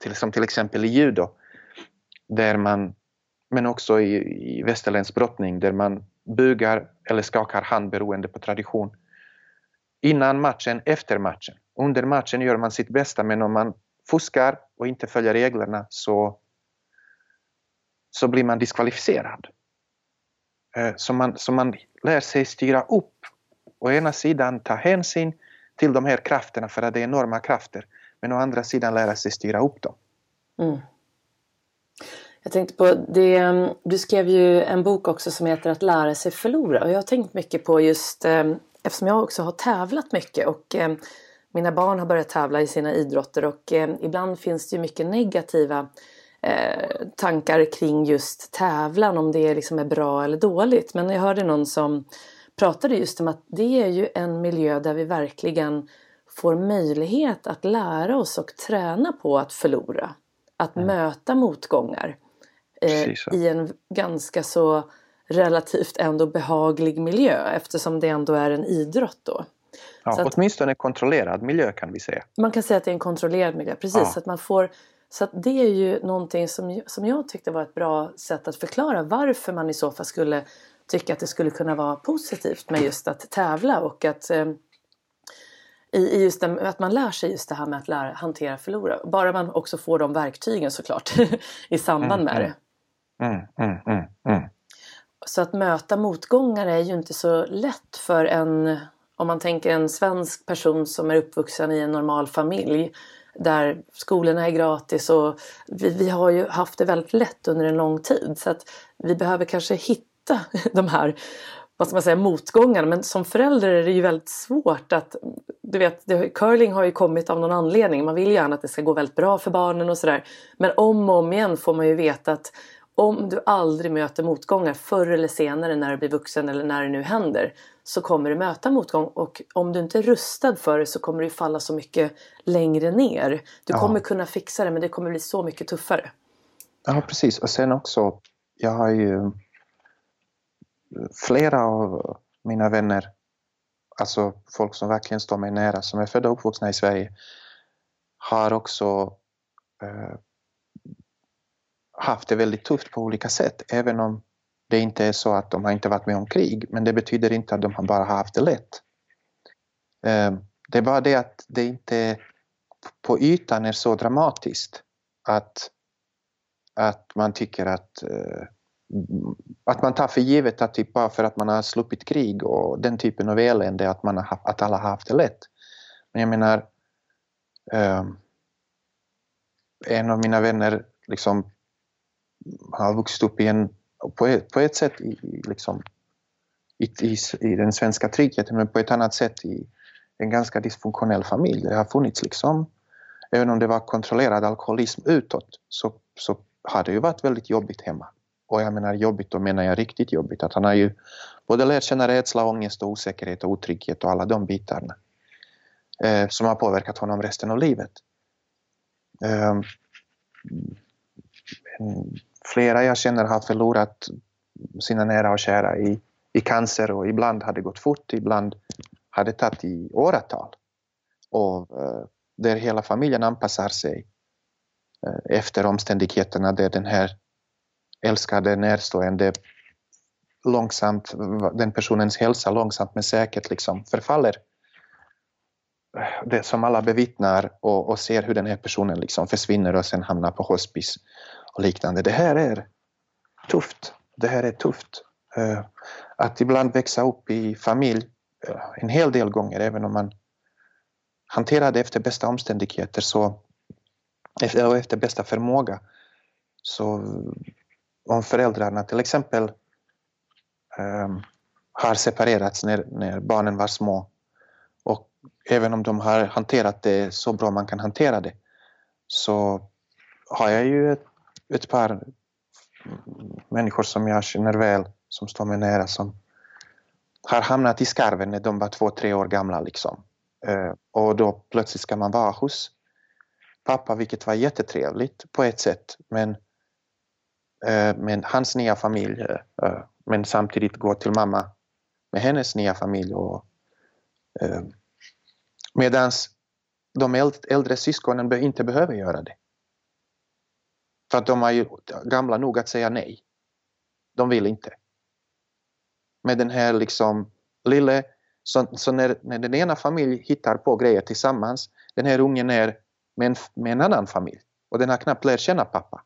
till, som till exempel i judo, där man, men också i, i västerländsk brottning, där man bugar eller skakar hand beroende på tradition. Innan matchen, efter matchen. Under matchen gör man sitt bästa, men om man fuskar och inte följer reglerna så, så blir man diskvalificerad. Eh, så man, så man lär sig styra upp. Å ena sidan ta hänsyn till de här krafterna för att det är enorma krafter. Men å andra sidan lära sig styra upp dem. Mm. Jag tänkte på det, mm, du skrev ju en bok också som heter Att lära sig förlora och jag har tänkt mycket på just eh, eftersom jag också har tävlat mycket och eh, mina barn har börjat tävla i sina idrotter och ibland finns det ju mycket negativa tankar kring just tävlan om det liksom är bra eller dåligt. Men jag hörde någon som pratade just om att det är ju en miljö där vi verkligen får möjlighet att lära oss och träna på att förlora. Att mm. möta motgångar eh, i en ganska så relativt ändå behaglig miljö eftersom det ändå är en idrott då. Ja, så att, åtminstone kontrollerad miljö kan vi säga. Man kan säga att det är en kontrollerad miljö, precis. Ja. Så att man får så att det är ju någonting som, som jag tyckte var ett bra sätt att förklara varför man i så fall skulle tycka att det skulle kunna vara positivt med just att tävla och att eh, i, just det, att man lär sig just det här med att lära, hantera förlora. Bara man också får de verktygen såklart i samband med det. Mm, mm, mm, mm, så att möta motgångar är ju inte så lätt för en, om man tänker en svensk person som är uppvuxen i en normal familj där skolorna är gratis och vi, vi har ju haft det väldigt lätt under en lång tid så att vi behöver kanske hitta de här vad ska man säga, motgångarna. Men som förälder är det ju väldigt svårt att... Du vet, det, curling har ju kommit av någon anledning. Man vill gärna att det ska gå väldigt bra för barnen och sådär. Men om och om igen får man ju veta att om du aldrig möter motgångar förr eller senare när du blir vuxen eller när det nu händer så kommer du möta motgång och om du inte är rustad för det så kommer du falla så mycket längre ner. Du ja. kommer kunna fixa det men det kommer bli så mycket tuffare. Ja precis och sen också, jag har ju flera av mina vänner, alltså folk som verkligen står mig nära, som är födda och uppvuxna i Sverige, har också eh, haft det väldigt tufft på olika sätt, även om det inte är så att de har inte varit med om krig, men det betyder inte att de bara haft det lätt. Ehm, det är bara det att det inte på ytan är så dramatiskt att, att man tycker att eh, att man tar för givet att typ bara för att man har sluppit krig och den typen av elände att, man har, att alla har haft det lätt. Men jag menar, ehm, en av mina vänner liksom han har vuxit upp i en, på ett, på ett sätt i, liksom, i, i, i, den svenska tryggheten men på ett annat sätt i en ganska dysfunktionell familj. Det har funnits liksom, även om det var kontrollerad alkoholism utåt så, så har det ju varit väldigt jobbigt hemma. Och jag menar jobbigt, då menar jag riktigt jobbigt. Att han har ju både lärt känna rädsla, ångest och osäkerhet och otrygghet och alla de bitarna eh, som har påverkat honom resten av livet. Eh, flera jag känner har förlorat sina nära och kära i, i cancer och ibland har det gått fort, ibland har det tagit i åratal. Och eh, där hela familjen anpassar sig eh, efter omständigheterna där den här älskade närstående långsamt, den personens hälsa långsamt men säkert liksom förfaller. Det som alla bevittnar och, och ser hur den här personen liksom försvinner och sen hamnar på hospice och liknande. Det här är tufft. Det här är tufft. Eh, att ibland växa upp i familj eh, en hel del gånger, även om man hanterar det efter bästa omständigheter så, efter, efter bästa förmåga, så om föräldrarna till exempel um, har separerats när, när barnen var små och även om de har hanterat det så bra man kan hantera det så har jag ju ett, ett par människor som jag känner väl, som står mig nära, som har hamnat i skarven när de var två, tre år gamla. Liksom. Eh, och då plötsligt ska man vara hos pappa, vilket var jättetrevligt på ett sätt, men Eh, hans nya familj eh, eh, men samtidigt gå till mamma med hennes nya familj. Och, eh, medans de äldre syskonen inte behöver göra det. För att de är ju gamla nog att säga nej. De vill inte. Med den här liksom lille, så, så när, när den ena familjen hittar på grejer tillsammans, den här ungen är med en, med en annan familj och den har knappt lärt känna pappa.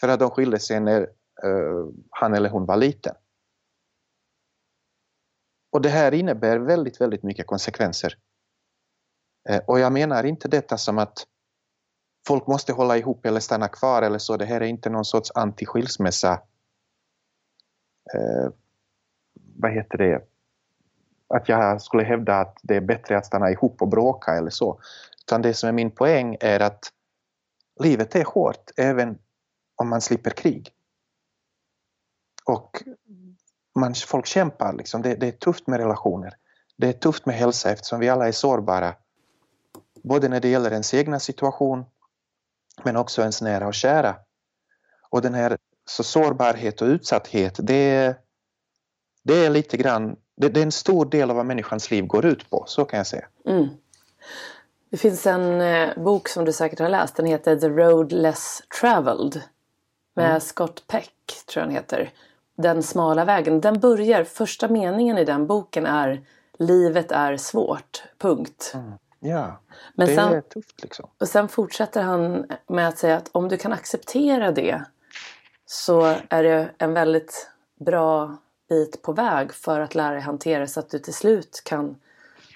För att de skilde sig när uh, han eller hon var liten. Och det här innebär väldigt, väldigt mycket konsekvenser. Uh, och jag menar inte detta som att folk måste hålla ihop eller stanna kvar eller så. Det här är inte någon sorts anti-skilsmässa. Eh, vad heter det? Att jag skulle hävda att det är bättre att stanna ihop och bråka eller så. Utan det som är min poäng är att livet är hårt även om man slipper krig. Och man, folk kämpar, liksom. det, det är tufft med relationer. Det är tufft med hälsa eftersom vi alla är sårbara. Både när det gäller ens egna situation men också ens nära och kära. Och den här så sårbarhet och utsatthet, det, det är lite grann, det, det, är en stor del av vad människans liv går ut på, så kan jag säga. Mm. Det finns en eh, bok som du säkert har läst, den heter The Road Less Traveled med mm. Scott Peck, tror jag den heter. Den smala vägen. Den börjar, första meningen i den boken är Livet är svårt, punkt. Mm. Ja, Men det sen, är tufft liksom. Och sen fortsätter han med att säga att om du kan acceptera det så är det en väldigt bra bit på väg för att lära dig hantera så att du till slut kan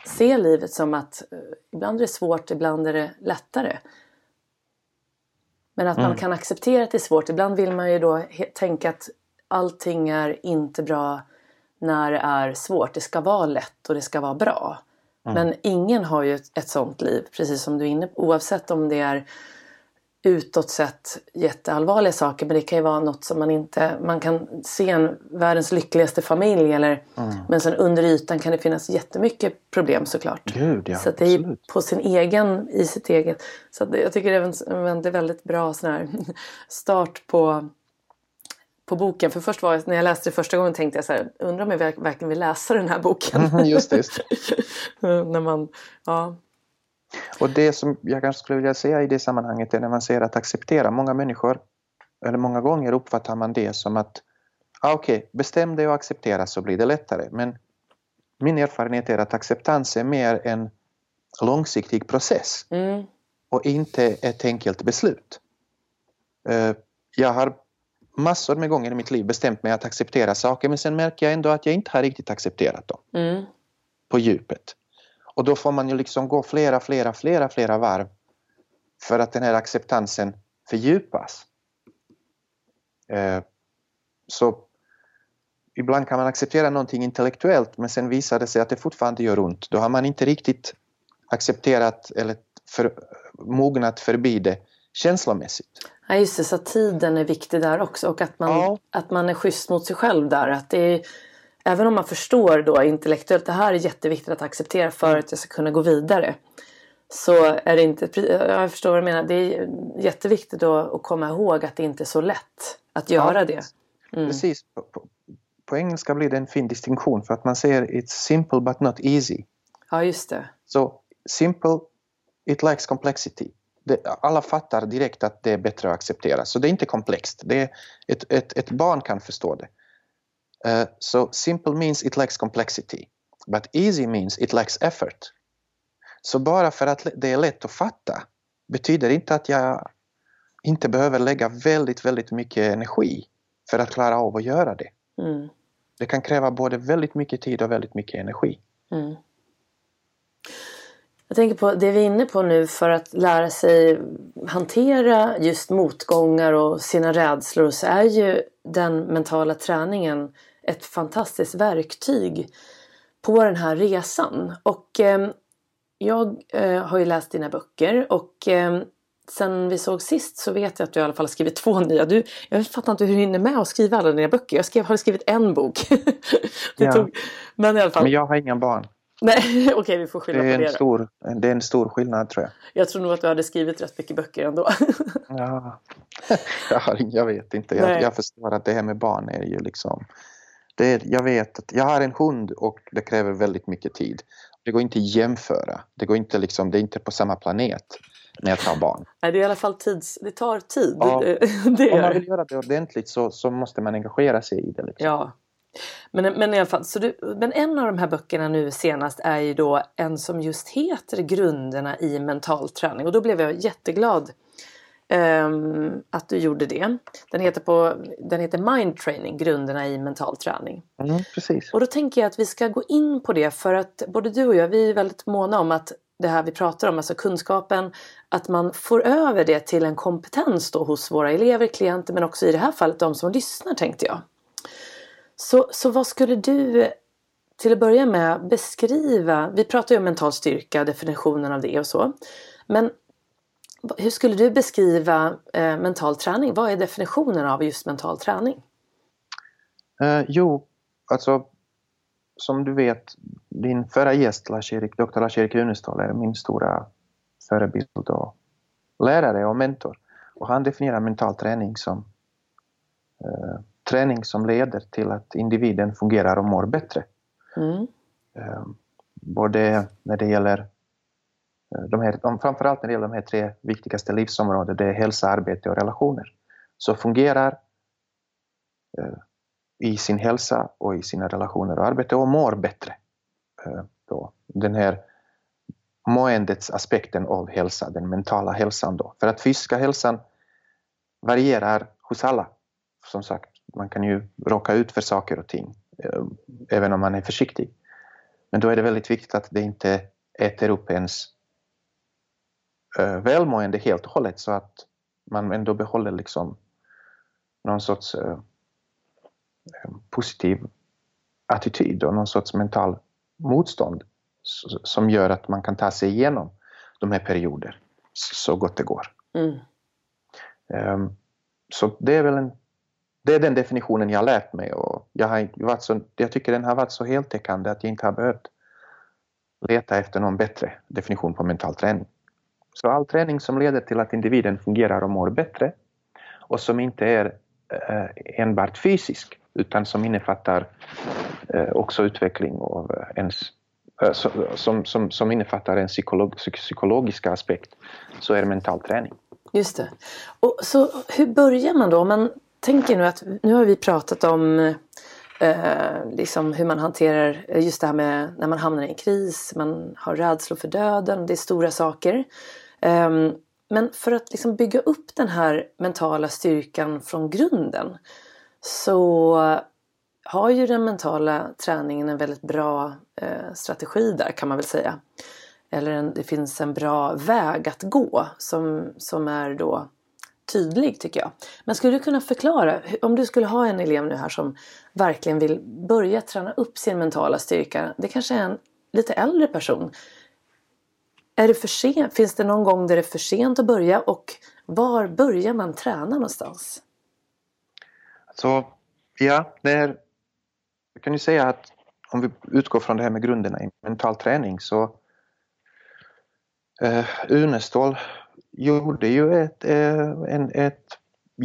se livet som att eh, ibland är det svårt, ibland är det lättare. Men att mm. man kan acceptera att det är svårt. Ibland vill man ju då tänka att allting är inte bra när det är svårt. Det ska vara lätt och det ska vara bra. Mm. Men ingen har ju ett, ett sånt liv, precis som du är inne på. Oavsett om det är utåt sett jätteallvarliga saker men det kan ju vara något som man inte... Man kan se en världens lyckligaste familj eller, mm. men sen under ytan kan det finnas jättemycket problem såklart. Gud, ja, så det är på sin egen, i sitt eget. Så jag tycker det är väldigt bra sån här start på på boken. För först var jag, när jag läste det första gången tänkte jag så här, undrar om jag verkligen vill läsa den här boken. Mm, just det. Just det. när man, ja, och det som jag kanske skulle vilja säga i det sammanhanget är när man säger att acceptera. Många människor, eller många gånger uppfattar man det som att ah, okej, okay, bestäm dig och acceptera så blir det lättare. Men min erfarenhet är att acceptans är mer en långsiktig process mm. och inte ett enkelt beslut. Eh, jag har massor med gånger i mitt liv bestämt mig att acceptera saker men sen märker jag ändå att jag inte har riktigt accepterat dem mm. på djupet. Och då får man ju liksom gå flera, flera, flera, flera varv för att den här acceptansen fördjupas. Eh, så ibland kan man acceptera någonting intellektuellt men sen visar det sig att det fortfarande gör ont. Då har man inte riktigt accepterat eller för, mognat förbi det känslomässigt. Ja just det, så tiden är viktig där också och att man, ja. att man är schysst mot sig själv där. Att det är, även om man förstår då intellektuellt det här är jätteviktigt att acceptera för att jag ska kunna gå vidare. Så är det inte, jag förstår vad du menar, det är jätteviktigt då att komma ihåg att det inte är så lätt att göra ja, det. Mm. Precis, på, på, på, engelska blir det en fin distinktion för att man säger it's simple but not easy. Ja just det. Så simple, it likes complexity det, alla fattar direkt att det är bättre att acceptera. Så det är inte komplext. Det är ett, ett, ett barn kan förstå det. Uh, so simple means it lacks complexity. But easy means it lacks effort. Så bara för att det är lätt att fatta betyder inte att jag inte behöver lägga väldigt, väldigt mycket energi för att klara av att göra det. Mm. Det kan kräva både väldigt mycket tid och väldigt mycket energi. Mm. Jag tänker på det vi är inne på nu för att lära sig hantera just motgångar och sina rädslor så är ju den mentala träningen ett fantastiskt verktyg på den här resan. Och eh, jag eh, har ju läst dina böcker och eh, sen vi såg sist så vet jag att du i alla fall har skrivit två nya. Du, jag fattar inte hur du hinner med att skriva alla dina böcker. Jag skrev, har skrivit en bok. ja. tog, men i alla fall. Men jag har inga barn. Nej, okej okay, vi får skylla det på det. Stor, det är en stor skillnad tror jag. Jag tror nog att du hade skrivit rätt mycket böcker ändå. ja, jag vet inte. Jag, jag, förstår att det här med barn är ju liksom... Det är, jag vet att jag har en hund och det kräver väldigt mycket tid. Det går inte att jämföra. Det, går inte liksom, det är inte på samma planet när jag tar barn. Nej, det är i alla fall tids, det tar tid. Ja, det om man vill göra det ordentligt så, så måste man engagera sig i det. Liksom. Ja, men, men i alla fall, så du, men en av de här böckerna nu senast är ju då en som just heter Grunderna i mental träning och då blev jag jätteglad um, att du gjorde det. Den heter, på, den heter Mind Training, Grunderna i mental träning. Mm, precis. Och då tänker jag att vi ska gå in på det för att både du och jag vi är väldigt måna om att det här vi pratar om, alltså kunskapen, att man får över det till en kompetens då hos våra elever, klienter men också i det här fallet de som lyssnar tänkte jag. Så, så vad skulle du till att börja med beskriva, vi pratar ju om mental styrka, definitionen av det och så. Men hur skulle du beskriva eh, mental träning? Vad är definitionen av just mental träning? Eh, jo, alltså som du vet, din förra gäst, Lars-Erik, Dr. Lars-Erik Runestål, är min stora förebild och lärare och mentor. Och han definierar mental träning som eh, träning som leder till att individen fungerar och mår bättre. Mm. Ehm, både när det gäller eh, de här, framförallt när det gäller de här tre viktigaste livsområdena, det är hälsa, arbete och relationer, så fungerar eh, i sin hälsa och i sina relationer och arbete och mår bättre. Eh, då. Den här måendets aspekten av hälsa, den mentala hälsan då. För att fysiska hälsan varierar hos alla. Som sagt, man kan ju råka ut för saker och ting, eh, även om man är försiktig. Men då är det väldigt viktigt att det inte äter upp ens eh, välmående helt och hållet så att man ändå behåller liksom någon sorts eh, positiv attityd och någon sorts mental motstånd som gör att man kan ta sig igenom de här perioderna så gott det går. Mm. Ehm, så det är väl en det är den definitionen jag har lärt mig och jag, har varit så, jag tycker den har varit så heltäckande att jag inte har behövt leta efter någon bättre definition på mental träning. Så all träning som leder till att individen fungerar och mår bättre och som inte är eh, enbart fysisk utan som innefattar eh, också utveckling av ens eh, som, som, som innefattar en psykolog, psykologisk aspekt så är det mental träning. Just det. Och så hur börjar man då? Om man tänker nu att nu har vi pratat om eh, liksom hur man hanterar just det här med när man hamnar i en kris, man har rädslor för döden, det är stora saker. Eh, men för att liksom bygga upp den här mentala styrkan från grunden så har ju den mentala träningen en väldigt bra eh, strategi där kan man väl säga. eller en, det finns en bra väg att gå som, som är då tydlig tycker jag. Men skulle du kunna förklara, om du skulle ha en elev nu här som verkligen vill börja träna upp sin mentala styrka. Det kanske är en lite äldre person. Är det för sent? Finns det någon gång där det är för sent att börja och var börjar man träna någonstans? Så ja, det är, jag kan ju säga att om vi utgår från det här med grunderna i mental träning så eh, Unestål gjorde ju ett, eh, en, ett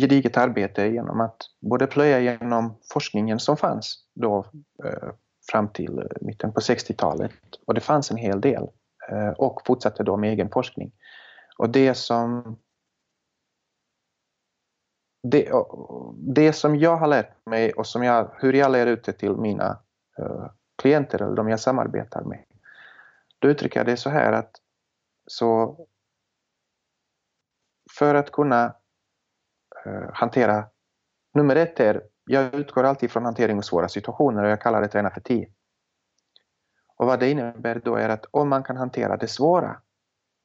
gediget arbete genom att både plöja genom forskningen som fanns då eh, fram till eh, mitten på 60-talet och det fanns en hel del eh, och fortsatte då med egen forskning. Och det som det, det som jag har lärt mig och som jag, hur jag lär ut det till mina uh, klienter eller de jag samarbetar med. Då uttrycker jag det så här att så för att kunna uh, hantera, nummer ett är, jag utgår alltid från hantering av svåra situationer och jag kallar det träna för tio. Och vad det innebär då är att om man kan hantera det svåra,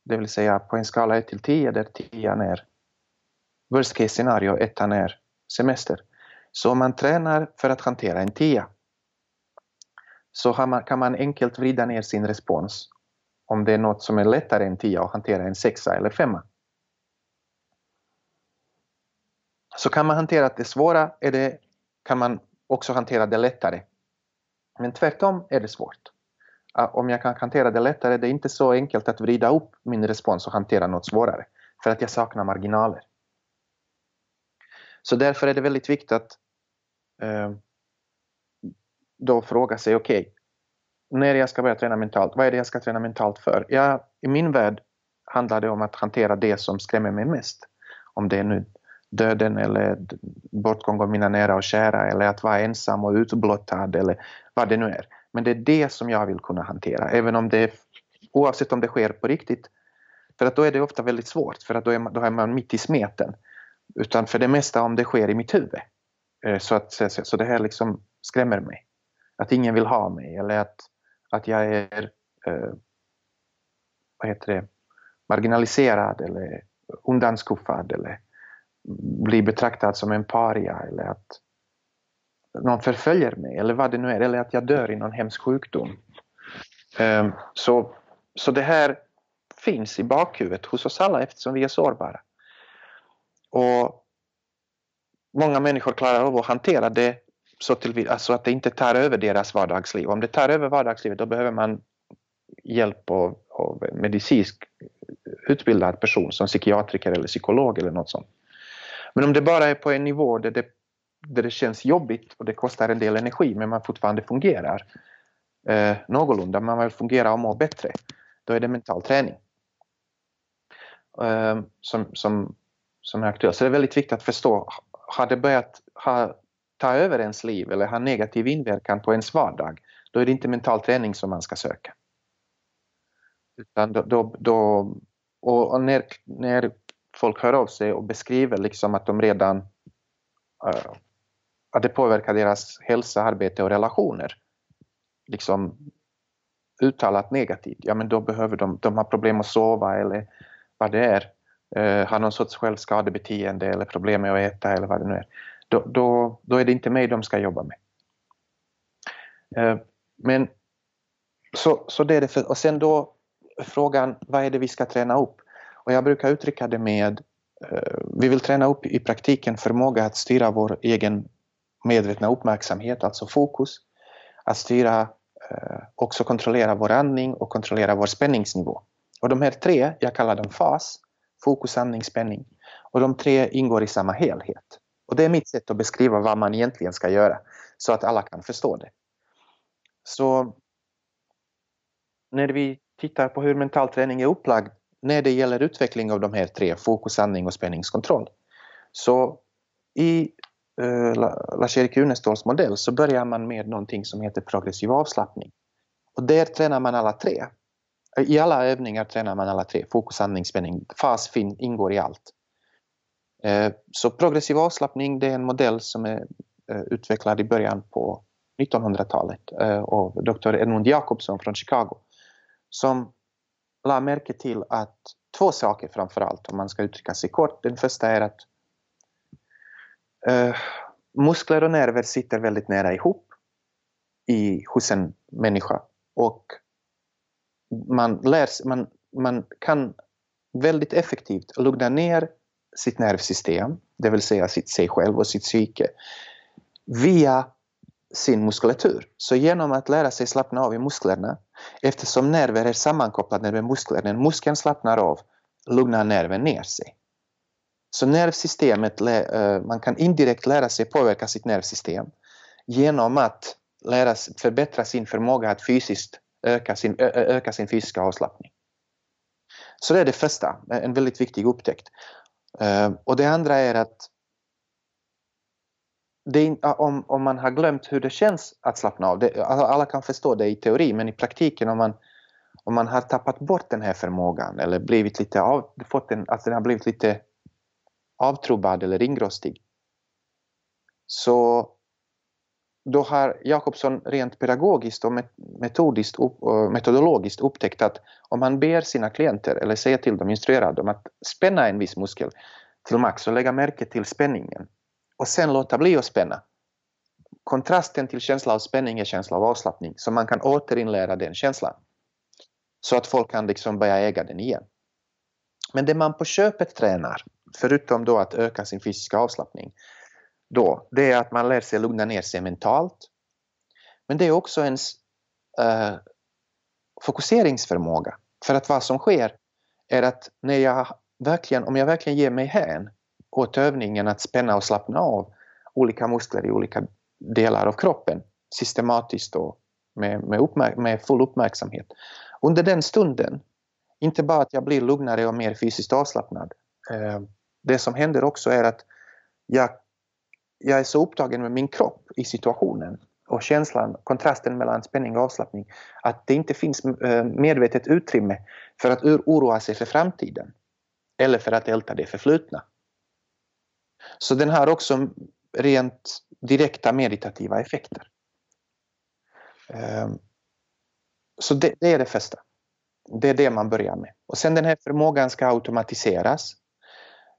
det vill säga på en skala 1 till 10 där 10 är worst case scenario, ettan är semester. Så om man tränar för att hantera en tia så man, kan man enkelt vrida ner sin respons om det är något som är lättare än tia att hantera en sexa eller femma. Så kan man hantera det svåra är det, kan man också hantera det lättare. Men tvärtom är det svårt. Om jag kan hantera det lättare, det är inte så enkelt att vrida upp min respons och hantera något svårare. För att jag saknar marginaler. Så därför är det väldigt viktigt att eh, då fråga sig, okej, okay, när jag ska börja träna mentalt, vad är det jag ska träna mentalt för? Ja, I min värld handlar det om att hantera det som skrämmer mig mest. Om det är nu döden eller bortgång av mina nära och kära eller att vara ensam och utblottad eller vad det nu är. Men det är det som jag vill kunna hantera, även om det, oavsett om det sker på riktigt. För att då är det ofta väldigt svårt, för att då är man, då är man mitt i smeten. Utan för det mesta om det sker i mitt huvud. Eh, så, att, så det här liksom skrämmer mig. Att ingen vill ha mig eller att, att jag är eh, vad heter det, marginaliserad eller undanskuffad eller bli betraktad som en paria eller att någon förföljer mig eller vad det nu är, eller att jag dör i någon hemsk sjukdom. Ehm, så, så det här finns i bakhuvudet hos oss alla eftersom vi är sårbara. Och många människor klarar av att hantera det så till, alltså att det inte tar över deras vardagsliv. Om det tar över vardagslivet då behöver man hjälp av, av medicinsk utbildad person som psykiatriker eller psykolog eller något sånt. Men om det bara är på en nivå där det, där det känns jobbigt och det kostar en del energi men man fortfarande fungerar eh, någorlunda, man vill fungera och må bättre, då är det mental träning. Eh, som, som som är aktuell. Så det är väldigt viktigt att förstå, har det börjat ha, ta över ens liv eller ha negativ inverkan på ens vardag, då är det inte mental träning som man ska söka. Utan då, då, då och när, när folk hör av sig och beskriver liksom att de redan uh, att det påverkar deras hälsa, arbete och relationer liksom uttalat negativt, ja men då behöver de, de har problem att sova eller vad det är uh, har någon sorts självskadebeteende eller problem med att äta eller vad det nu är, då, då, då är det inte mig de ska jobba med. Uh, men så, så det är det för, och sen då frågan, vad är det vi ska träna upp? Och jag brukar uttrycka det med, eh, vi vill träna upp i praktiken förmåga att styra vår egen medvetna uppmärksamhet, alltså fokus, att styra, eh, också kontrollera vår andning och kontrollera vår spänningsnivå. Och de här tre, jag kallar dem FAS, fokus, andning, spänning. Och de tre ingår i samma helhet. Och det är mitt sätt att beskriva vad man egentligen ska göra så att alla kan förstå det. Så när vi tittar på hur mental träning är upplagd när det gäller utveckling av de här tre, fokus, andning och spänningskontroll. Så i eh, Lars-Erik Uneståls modell så börjar man med någonting som heter progressiv avslappning. Och där tränar man alla tre. I alla övningar tränar man alla tre. Fokus, andning, spänning. Fas fin, ingår i allt. Eh, så progressiv avslappning det är en modell som är eh, utvecklad i början på 1900-talet eh, av Dr. Edmund Jacobson från Chicago. Som la märke till att två saker framför allt, om man ska uttrycka sig kort. Den första är att uh, muskler och nerver sitter väldigt nära ihop i, hos en människa och man, lär, man, man kan väldigt effektivt lugna ner sitt nervsystem, det vill säga sitt, sig själv och sitt psyke, via sin muskulatur. Så genom att lära sig slappna av i musklerna, eftersom nerver är sammankopplade med muskler, när muskeln slappnar av lugnar nerven ner sig. Så nervsystemet, eh, man kan indirekt lära sig påverka sitt nervsystem genom att lära, förbättra sin förmåga att fysiskt öka sin, öka sin fysiska avslappning. Så det är det första, en väldigt viktig upptäckt. Eh, och det andra är att det, om, om man har glömt hur det känns att slappna av, det, alla kan förstå det i teori men i praktiken om man, om man har tappat bort den här förmågan eller blivit lite av, fått en, alltså den har blivit lite avtrubbad eller ringrostig så då har Jakobsson rent pedagogiskt och metodiskt, metodologiskt upptäckt att om man ber sina klienter eller säger till dem, instruerar dem att spänna en viss muskel till max och lägga märke till spänningen och sen låta bli att spänna. Kontrasten till känsla av spänning är känsla av avslappning så man kan återinlära den känslan. Så att folk kan liksom börja äga den igen. Men det man på köpet tränar, förutom då att öka sin fysiska avslappning, då, det är att man lär sig lugna ner sig mentalt. Men det är också ens uh, fokuseringsförmåga. För att vad som sker är att när jag verkligen, om jag verkligen ger mig hän åt övningen att spänna och slappna av olika muskler i olika delar av kroppen systematiskt och med, med, med full uppmärksamhet. Under den stunden, inte bara att jag blir lugnare och mer fysiskt avslappnad. Eh, det som händer också är att jag jag är så upptagen med min kropp i situationen och känslan, kontrasten mellan spänning och avslappning, att det inte finns eh, medvetet utrymme för att oroa sig för framtiden eller för att älta det förflutna. Så den har också rent direkta meditativa effekter. Ehm, så det, det är det första. Det är det man börjar med. Och sen den här förmågan ska automatiseras.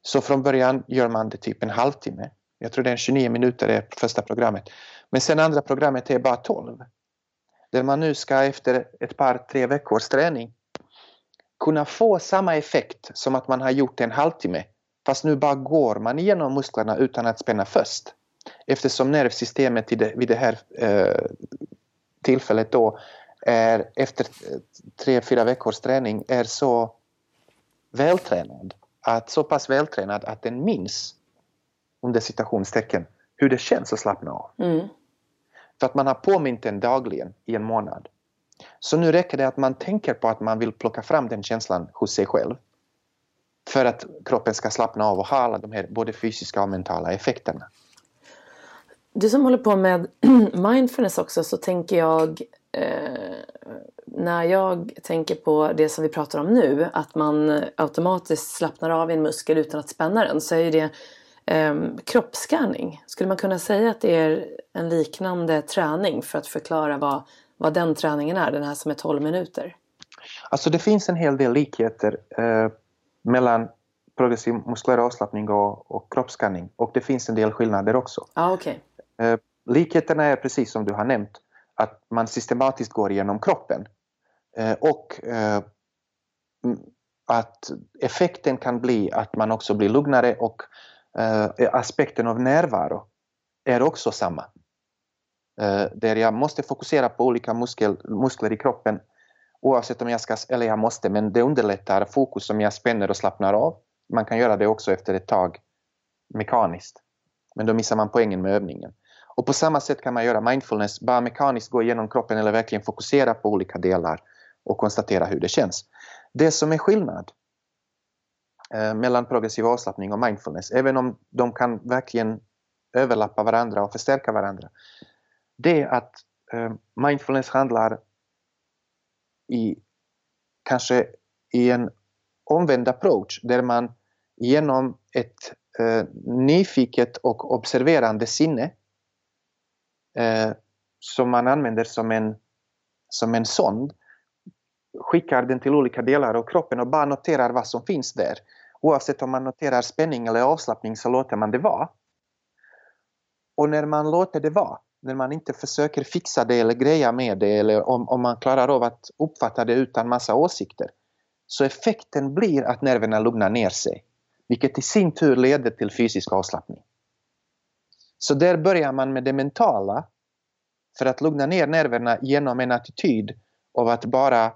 Så från början gör man det typ en halvtimme jag tror det är 29 minuter det första programmet. Men sen andra programmet är bara 12. Där man nu ska efter ett par, tre veckors träning kunna få samma effekt som att man har gjort en halvtimme. Fast nu bara går man igenom musklerna utan att spänna först. Eftersom nervsystemet vid det här eh, tillfället då är efter tre, fyra veckors träning är så vältränad. Att, så pass vältränad att den minns under citationstecken, hur det känns att slappna av. Mm. För att man har påmint den dagligen i en månad. Så nu räcker det att man tänker på att man vill plocka fram den känslan hos sig själv. För att kroppen ska slappna av och ha alla de här både fysiska och mentala effekterna. Du som håller på med mindfulness också så tänker jag eh, när jag tänker på det som vi pratar om nu att man automatiskt slappnar av i en muskel utan att spänna den så är ju det eh, kroppsscanning. Skulle man kunna säga att det är en liknande träning för att förklara vad, vad den träningen är, den här som är 12 minuter? Alltså det finns en hel del likheter eh, mellan progressiv muskulär avslappning och, och kroppsscanning och det finns en del skillnader också. Ah, okay. eh, likheterna är precis som du har nämnt att man systematiskt går igenom kroppen eh, och eh, att effekten kan bli att man också blir lugnare och eh, aspekten av närvaro är också samma. Eh, där jag måste fokusera på olika muskel, muskler i kroppen oavsett om jag ska, eller jag måste, men det underlättar fokus om jag spänner och slappnar av. Man kan göra det också efter ett tag mekaniskt. Men då missar man poängen med övningen. Och på samma sätt kan man göra mindfulness, bara mekaniskt gå igenom kroppen eller verkligen fokusera på olika delar och konstatera hur det känns. Det som är skillnad Eh, mellan progressiv avslappning och mindfulness, även om de kan verkligen överlappa varandra och förstärka varandra. Det är att eh, mindfulness handlar i kanske i en omvänd approach där man genom ett eh, nyfiket och observerande sinne eh, som man använder som en, som en sond skickar den till olika delar av kroppen och bara noterar vad som finns där. Oavsett om man noterar spänning eller avslappning så låter man det vara. Och när man låter det vara, när man inte försöker fixa det eller greja med det eller om, om man klarar av att uppfatta det utan massa åsikter, så effekten blir att nerverna lugnar ner sig, vilket i sin tur leder till fysisk avslappning. Så där börjar man med det mentala för att lugna ner nerverna genom en attityd av att bara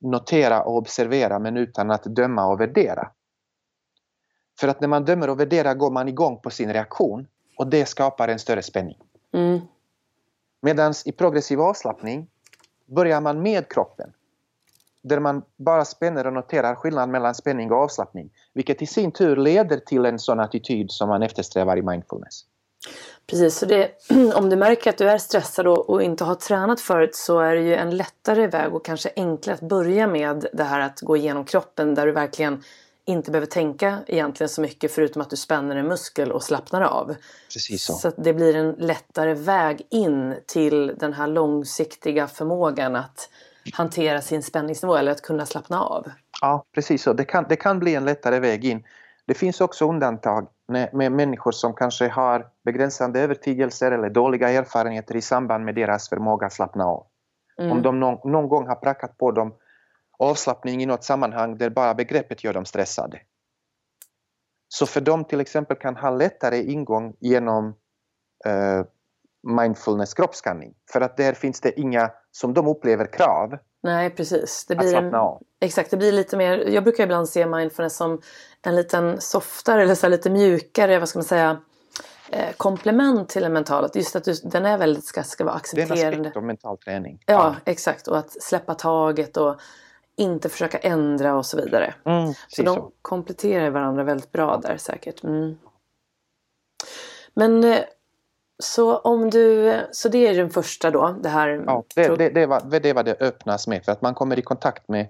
notera och observera men utan att döma och värdera. För att när man dömer och värderar går man igång på sin reaktion och det skapar en större spänning. Mm. Medan i progressiv avslappning börjar man med kroppen. Där man bara spänner och noterar skillnaden mellan spänning och avslappning. Vilket i sin tur leder till en sån attityd som man eftersträvar i mindfulness. Precis, så det, om du märker att du är stressad och, och, inte har tränat förut så är det ju en lättare väg och kanske enklare att börja med det här att gå igenom kroppen där du verkligen inte behöver tänka egentligen så mycket förutom att du spänner en muskel och slappnar av. Precis så. Så det blir en lättare väg in till den här långsiktiga förmågan att hantera sin spänningsnivå eller att kunna slappna av. Ja, precis så. Det kan, det kan bli en lättare väg in. Det finns också undantag med, människor som kanske har begränsande övertygelser eller dåliga erfarenheter i samband med deras förmåga att slappna av. Mm. Om de någon, någon gång har prackat på dem avslappning i något sammanhang där bara begreppet gör dem stressade. Så för dem till exempel kan ha lättare ingång genom uh, mindfulness kroppsskanning. För att där finns det inga, som de upplever, krav. Nej, precis. Det blir en, exakt, det blir lite mer, jag brukar ibland se mindfulness som en liten softare eller så lite mjukare, vad ska man säga, eh, komplement till en mental. Just att du, den är väldigt, ska, ska vara accepterande. Det är en aspekt av mental träning. Ja, ja, exakt. Och att släppa taget och inte försöka ändra och så vidare. Mm, så de så. kompletterar varandra väldigt bra där säkert. Mm. Men eh, så om du, så det är den första då? Det här, ja, det, det, det, var, det var det öppnas med för att man kommer i kontakt med,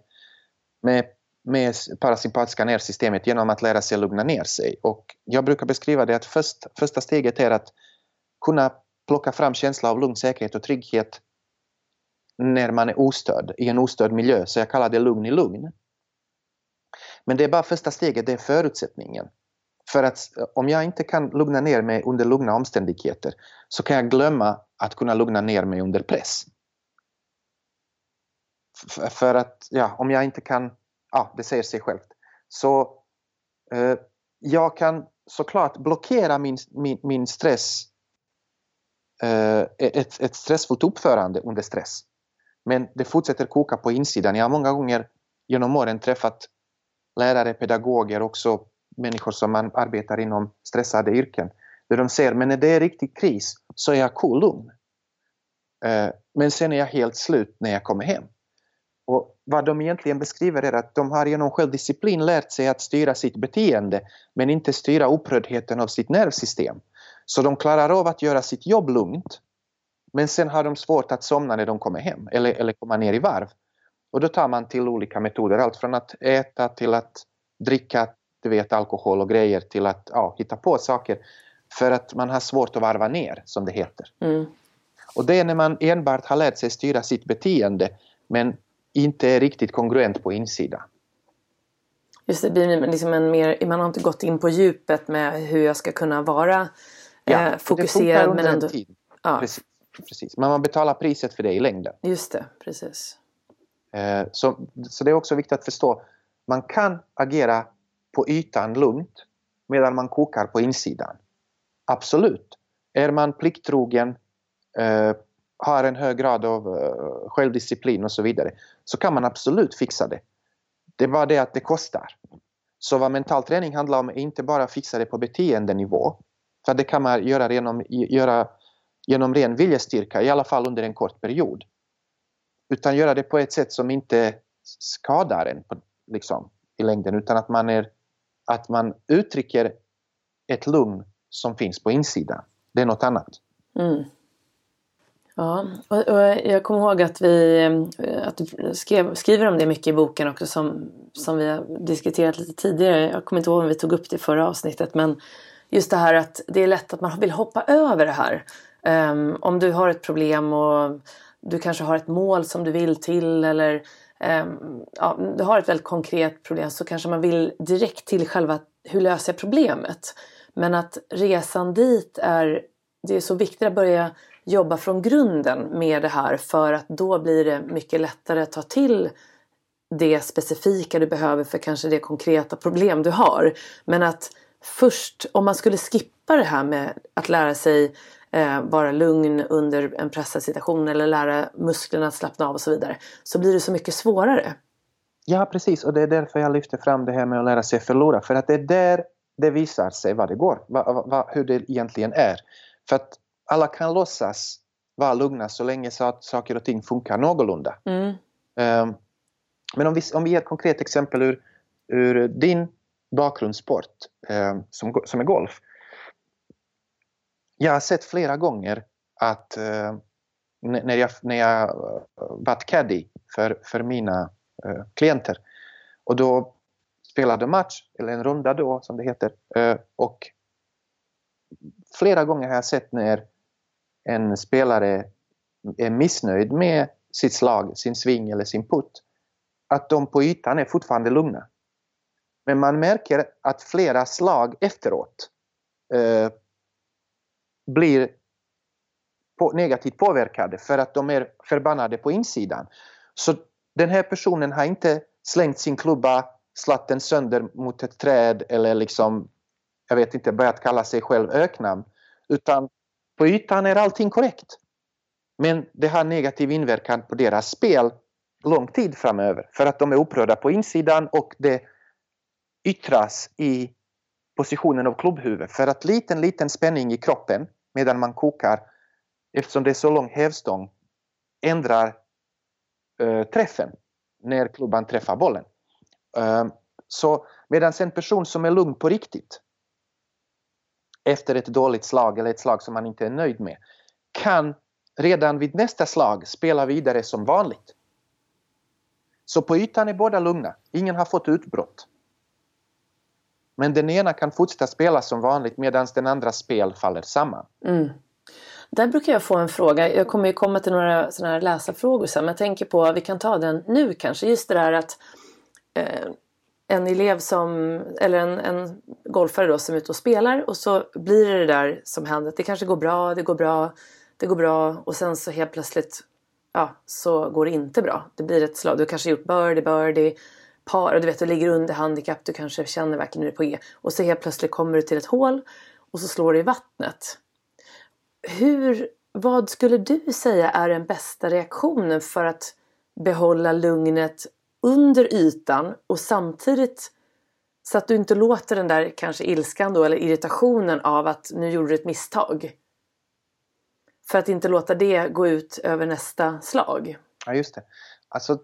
med, med parasympatiska nervsystemet genom att lära sig lugna ner sig. Och jag brukar beskriva det att först, första steget är att kunna plocka fram känsla av lugn, säkerhet och trygghet när man är ostörd, i en ostörd miljö. Så jag kallar det lugn i lugn. Men det är bara första steget, det är förutsättningen. För att eh, om jag inte kan lugna ner mig under lugna omständigheter så kan jag glömma att kunna lugna ner mig under press. För att, ja, om jag inte kan, ja, det säger sig självt. Så eh, jag kan såklart blockera min, min, min stress, eh, ett, ett stressfullt uppförande under stress. Men det fortsätter koka på insidan. Jag har många gånger genom åren träffat lärare, pedagoger, också människor som man arbetar inom stressade yrken. Där de säger, men när det är riktig kris så är jag cool lugn. Eh, men sen är jag helt slut när jag kommer hem. Och vad de egentligen beskriver är att de har genom självdisciplin lärt sig att styra sitt beteende men inte styra upprördheten av sitt nervsystem. Så de klarar av att göra sitt jobb lugnt men sen har de svårt att somna när de kommer hem eller, eller komma ner i varv. Och då tar man till olika metoder, allt från att äta till att dricka du vet, alkohol och grejer till att ja, hitta på saker för att man har svårt att varva ner, som det heter. Mm. Och det är när man enbart har lärt sig styra sitt beteende men inte är riktigt kongruent på insidan. Just det, blir liksom en mer, man har inte gått in på djupet med hur jag ska kunna vara ja, eh, fokuserad. men ändå, ja. Precis, precis. Men man betalar priset för det i längden. Just det, precis. Eh, så, så det är också viktigt att förstå. Man kan agera på ytan lugnt medan man kokar på insidan. Absolut. Är man plikttrogen, eh, har en hög grad av eh, självdisciplin och så vidare så kan man absolut fixa det. Det är bara det att det kostar. Så vad mental träning handlar om är inte bara att fixa det på beteendenivå. För det kan man göra genom, göra genom ren viljestyrka, i alla fall under en kort period. Utan göra det på ett sätt som inte skadar en liksom, i längden utan att man är att man uttrycker ett lugn som finns på insidan. Det är något annat. Mm. Ja, och, och, jag kommer ihåg att, vi, att du skrev, skriver om det mycket i boken också som, som vi har diskuterat lite tidigare. Jag kommer inte ihåg om vi tog upp det i förra avsnittet men just det här att det är lätt att man vill hoppa över det här. Um, om du har ett problem och du kanske har ett mål som du vill till eller um, ja, du har ett väldigt konkret problem så kanske man vill direkt till själva hur löser jag problemet? Men att resan dit är, det är så viktigt att börja jobba från grunden med det här för att då blir det mycket lättare att ta till det specifika du behöver för kanske det konkreta problem du har. Men att först, om man skulle skippa det här med att lära sig eh, vara lugn under en pressad situation eller lära musklerna att slappna av och så vidare, så blir det så mycket svårare. Ja, precis. Och det är därför jag lyfter fram det här med att lära sig förlora. För att det är där det visar sig vad det går, vad, vad, hur det egentligen är. För att alla kan låtsas vara lugna så länge så att saker och ting funkar någorlunda. Mm. Um, men om vi, om vi ger ett konkret exempel ur, ur din bakgrundssport um, som, som är golf. Jag har sett flera gånger att eh, när jag, när jag eh, varit caddy för, för mina eh, klienter och då spelade match, eller en runda då som det heter, och flera gånger har jag sett när en spelare är missnöjd med sitt slag, sin sving eller sin putt, att de på ytan är fortfarande lugna. Men man märker att flera slag efteråt eh, blir på, negativt påverkade för att de är förbannade på insidan. Så den här personen har inte slängt sin klubba, slatt den sönder mot ett träd eller liksom, jag vet inte, börjat kalla sig själv öknamn. Utan på ytan är allting korrekt. Men det har negativ inverkan på deras spel lång tid framöver för att de är upprörda på insidan och det yttras i positionen av klubbhuvud. För att liten, liten spänning i kroppen medan man kokar, eftersom det är så lång hävstång, ändrar uh, träffen när klubban träffar bollen. Uh, så medan en person som är lugn på riktigt efter ett dåligt slag eller ett slag som man inte är nöjd med kan redan vid nästa slag spela vidare som vanligt. Så på ytan är båda lugna. Ingen har fått utbrott. Men den ena kan fortsätta spela som vanligt medan den andra spel faller samman. Mm. Där brukar jag få en fråga. Jag kommer ju komma till några sådana här läsarfrågor sen. Men jag tänker på, vi kan ta den nu kanske. Just det där att eh, en elev som, eller en, en golfare då som är ute och spelar och så blir det det där som händer. Det kanske går bra, det går bra, det går bra och sen så helt plötsligt ja, så går det inte bra. Det blir ett slag. Du har kanske gjort birdie, birdie, par och du vet du ligger under handikapp. Du kanske känner verkligen hur det är på E. Och så helt plötsligt kommer du till ett hål och så slår du i vattnet. Hur, vad skulle du säga är den bästa reaktionen för att behålla lugnet under ytan och samtidigt så att du inte låter den där kanske ilskan då eller irritationen av att nu gjorde du ett misstag. För att inte låta det gå ut över nästa slag. Ja just det. Alltså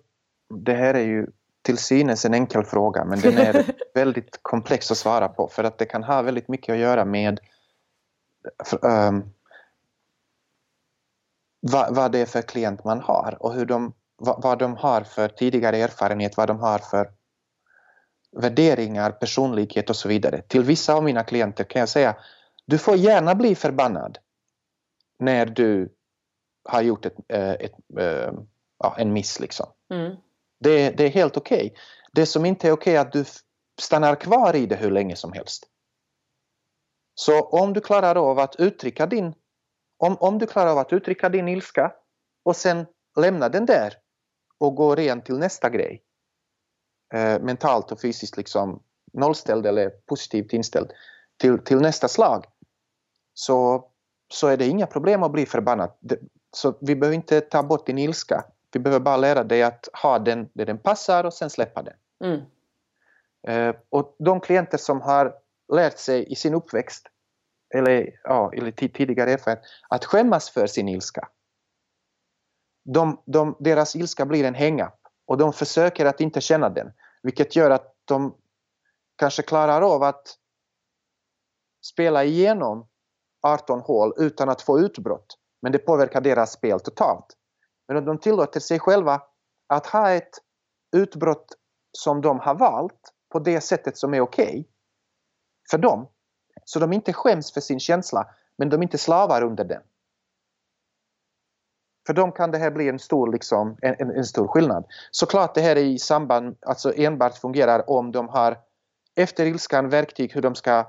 det här är ju till synes en enkel fråga men den är väldigt komplex att svara på för att det kan ha väldigt mycket att göra med um, vad, vad det är för klient man har och hur de vad, vad de har för tidigare erfarenhet, vad de har för värderingar, personlighet och så vidare. Till vissa av mina klienter kan jag säga du får gärna bli förbannad när du har gjort ett, eh, ett, ett eh, en miss. Liksom. Mm. Det, det, är helt okej. Okay. Det som inte är okej okay är att du stannar kvar i det hur länge som helst. Så om du klarar av att uttrycka din om, om du klarar av att uttrycka din ilska och sen lämna den där och gå rent till nästa grej. Eh, mentalt och fysiskt liksom nollställd eller positivt inställd till, till nästa slag. Så, så är det inga problem att bli förbannad. Så vi behöver inte ta bort din ilska. Vi behöver bara lära dig att ha den där den passar och sen släppa den. Mm. Eh, och de klienter som har lärt sig i sin uppväxt eller, ja, eller tidigare erfarenhet att skämmas för sin ilska de, de, deras ilska blir en hänga och de försöker att inte känna den. Vilket gör att de kanske klarar av att spela igenom 18 hål utan att få utbrott. Men det påverkar deras spel totalt. Men om de tillåter sig själva att ha ett utbrott som de har valt på det sättet som är okej okay för dem. Så de inte skäms för sin känsla men de inte slavar under den För dem kan det här bli en stor, liksom, en, en, en stor skillnad. Såklart det här är i samband, alltså enbart fungerar om de har efter ilskan verktyg hur de ska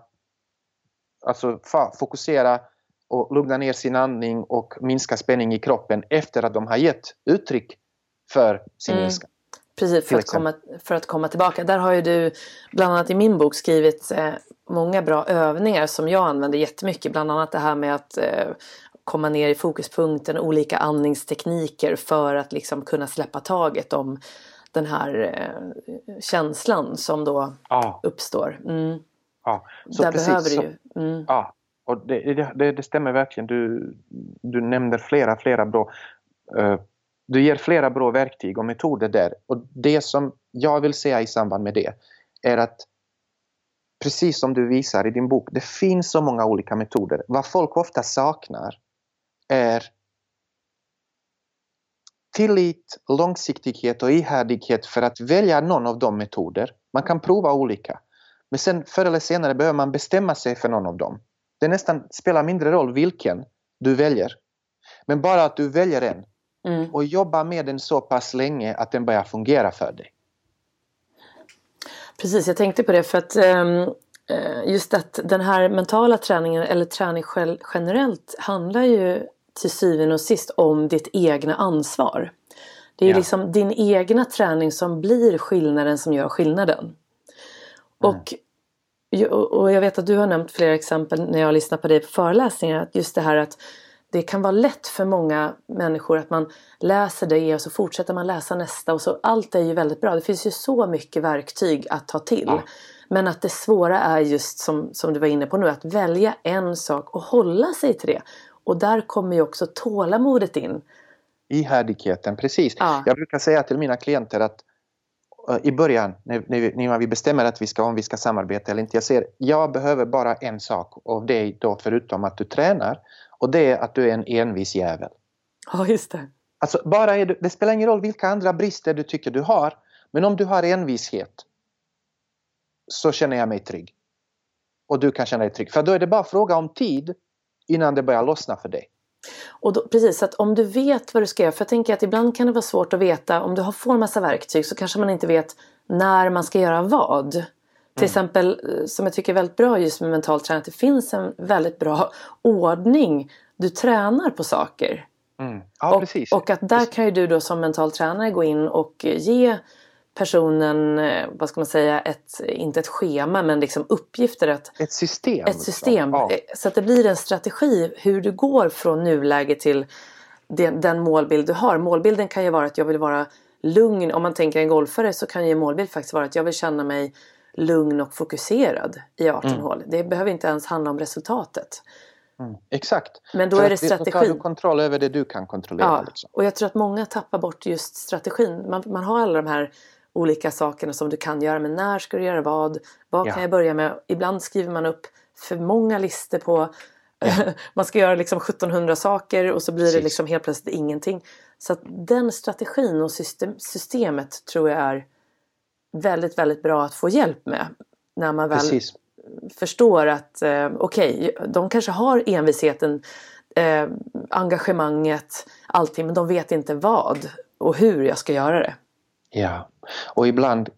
alltså, fokusera och lugna ner sin andning och minska spänning i kroppen efter att de har gett uttryck för sin mm. ilska. Precis, för att, komma, för att komma tillbaka. Där har ju du bland annat i min bok skrivit eh, många bra övningar som jag använder jättemycket. Bland annat det här med att eh, komma ner i fokuspunkten, olika andningstekniker för att liksom kunna släppa taget om den här eh, känslan som då ja. uppstår. Mm. Ja, så Där precis, behöver så, du ju. Mm. Ja, och det, det, det, stämmer verkligen. Du, du nämner flera, flera bra uh, du ger flera bra verktyg och metoder där. Och det som jag vill säga i samband med det är att precis som du visar i din bok, det finns så många olika metoder. Vad folk ofta saknar är tillit, långsiktighet och ihärdighet för att välja någon av de metoder. Man kan prova olika. Men sen förr eller senare behöver man bestämma sig för någon av dem. Det nästan spelar mindre roll vilken du väljer. Men bara att du väljer en mm. och jobbar med den så pass länge att den börjar fungera för dig. Precis, jag tänkte på det för att um, just att den här mentala träningen eller träning generellt handlar ju till syvende och sist om ditt egna ansvar. Det är ja. liksom din egna träning som blir skillnaden som gör skillnaden. Mm. Och, och jag vet att du har nämnt flera exempel när jag lyssnar på dig på föreläsningar. Att just det här att det kan vara lätt för många människor att man läser det och så fortsätter man läsa nästa och så allt är ju väldigt bra. Det finns ju så mycket verktyg att ta till. Ja. Men att det svåra är just som, som du var inne på nu att välja en sak och hålla sig till det. Och där kommer ju också tålamodet in. Ihärdigheten, precis. Ja. Jag brukar säga till mina klienter att i början när, när, vi, när vi bestämmer att vi ska, om vi ska samarbeta eller inte. Jag säger jag behöver bara en sak av dig då förutom att du tränar och det är att du är en envis jävel. Ja, just det. Alltså, bara är du, det spelar ingen roll vilka andra brister du tycker du har. Men om du har envishet så känner jag mig trygg. Och du kan känna dig trygg. För då är det bara fråga om tid innan det börjar lossna för dig. Och då, precis, att om du vet vad du ska göra. För jag tänker att ibland kan det vara svårt att veta. Om du får massa verktyg så kanske man inte vet när man ska göra vad. Till mm. exempel, eh, som jag tycker är väldigt bra just med mental träning, att det finns en väldigt bra ordning. Du tränar på saker. Mm. Ja, och, och att där kan ju du då som mental tränare gå in och ge personen, eh, vad ska man säga, ett, inte ett schema men liksom uppgifter. Att, ett system. Ett liksom. system. Ja. Eh, så att det blir en strategi hur du går från nuläge till den, den, målbild du har. Målbilden kan ju vara att jag vill vara lugn. Om man tänker en golfare så kan ju målbild faktiskt vara att jag vill känna mig lugn och fokuserad i 18 mm. hål. Det behöver inte ens handla om resultatet. Mm, exakt. Men då För är det strategin. Då tar du kontroll över det du kan kontrollera. Ja, liksom. och jag tror att många tappar bort just strategin. Man, man har alla de här olika sakerna som du kan göra. Men när ska du göra vad? Vad ja. kan jag börja med? Ibland skriver man upp för många listor på ja. man ska göra liksom 1700 saker och så blir Precis. det liksom helt plötsligt ingenting. Så den strategin och system, systemet tror jag är väldigt, väldigt bra att få hjälp med. När man väl Precis. förstår att eh, okej, okay, de kanske har envisheten, eh, engagemanget, allting, men de vet inte vad och hur jag ska göra det. Ja, och ibland,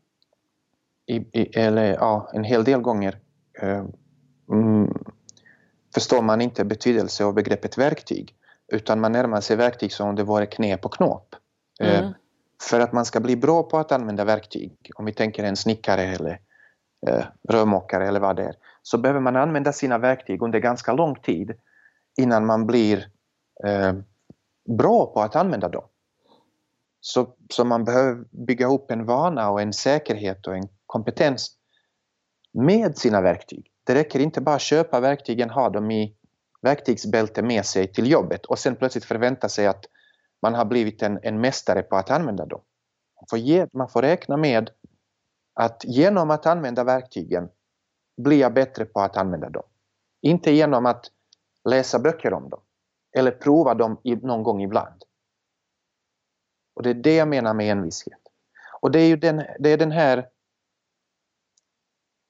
i, i, eller ja, en hel del gånger eh, mm, förstår man inte betydelse av begreppet verktyg utan man närmar sig verktyg som om det vore knep och knåp. Eh, mm. för att man ska bli bra på att använda verktyg, om vi tänker en snickare eller eh, rörmokare eller vad det är, så behöver man använda sina verktyg under ganska lång tid innan man blir eh, bra på att använda dem. Så, så man behöver bygga upp en vana och en säkerhet och en kompetens med sina verktyg. Det räcker inte bara att köpa verktygen, ha dem i verktygsbälte med sig till jobbet och sen plötsligt förvänta sig att man har blivit en, en mästare på att använda dem. Man får, ge, man får räkna med att genom att använda verktygen blir jag bättre på att använda dem. Inte genom att läsa böcker om dem eller prova dem någon gång ibland. Och det är det jag menar med envishet. Och det är ju den, det är den här...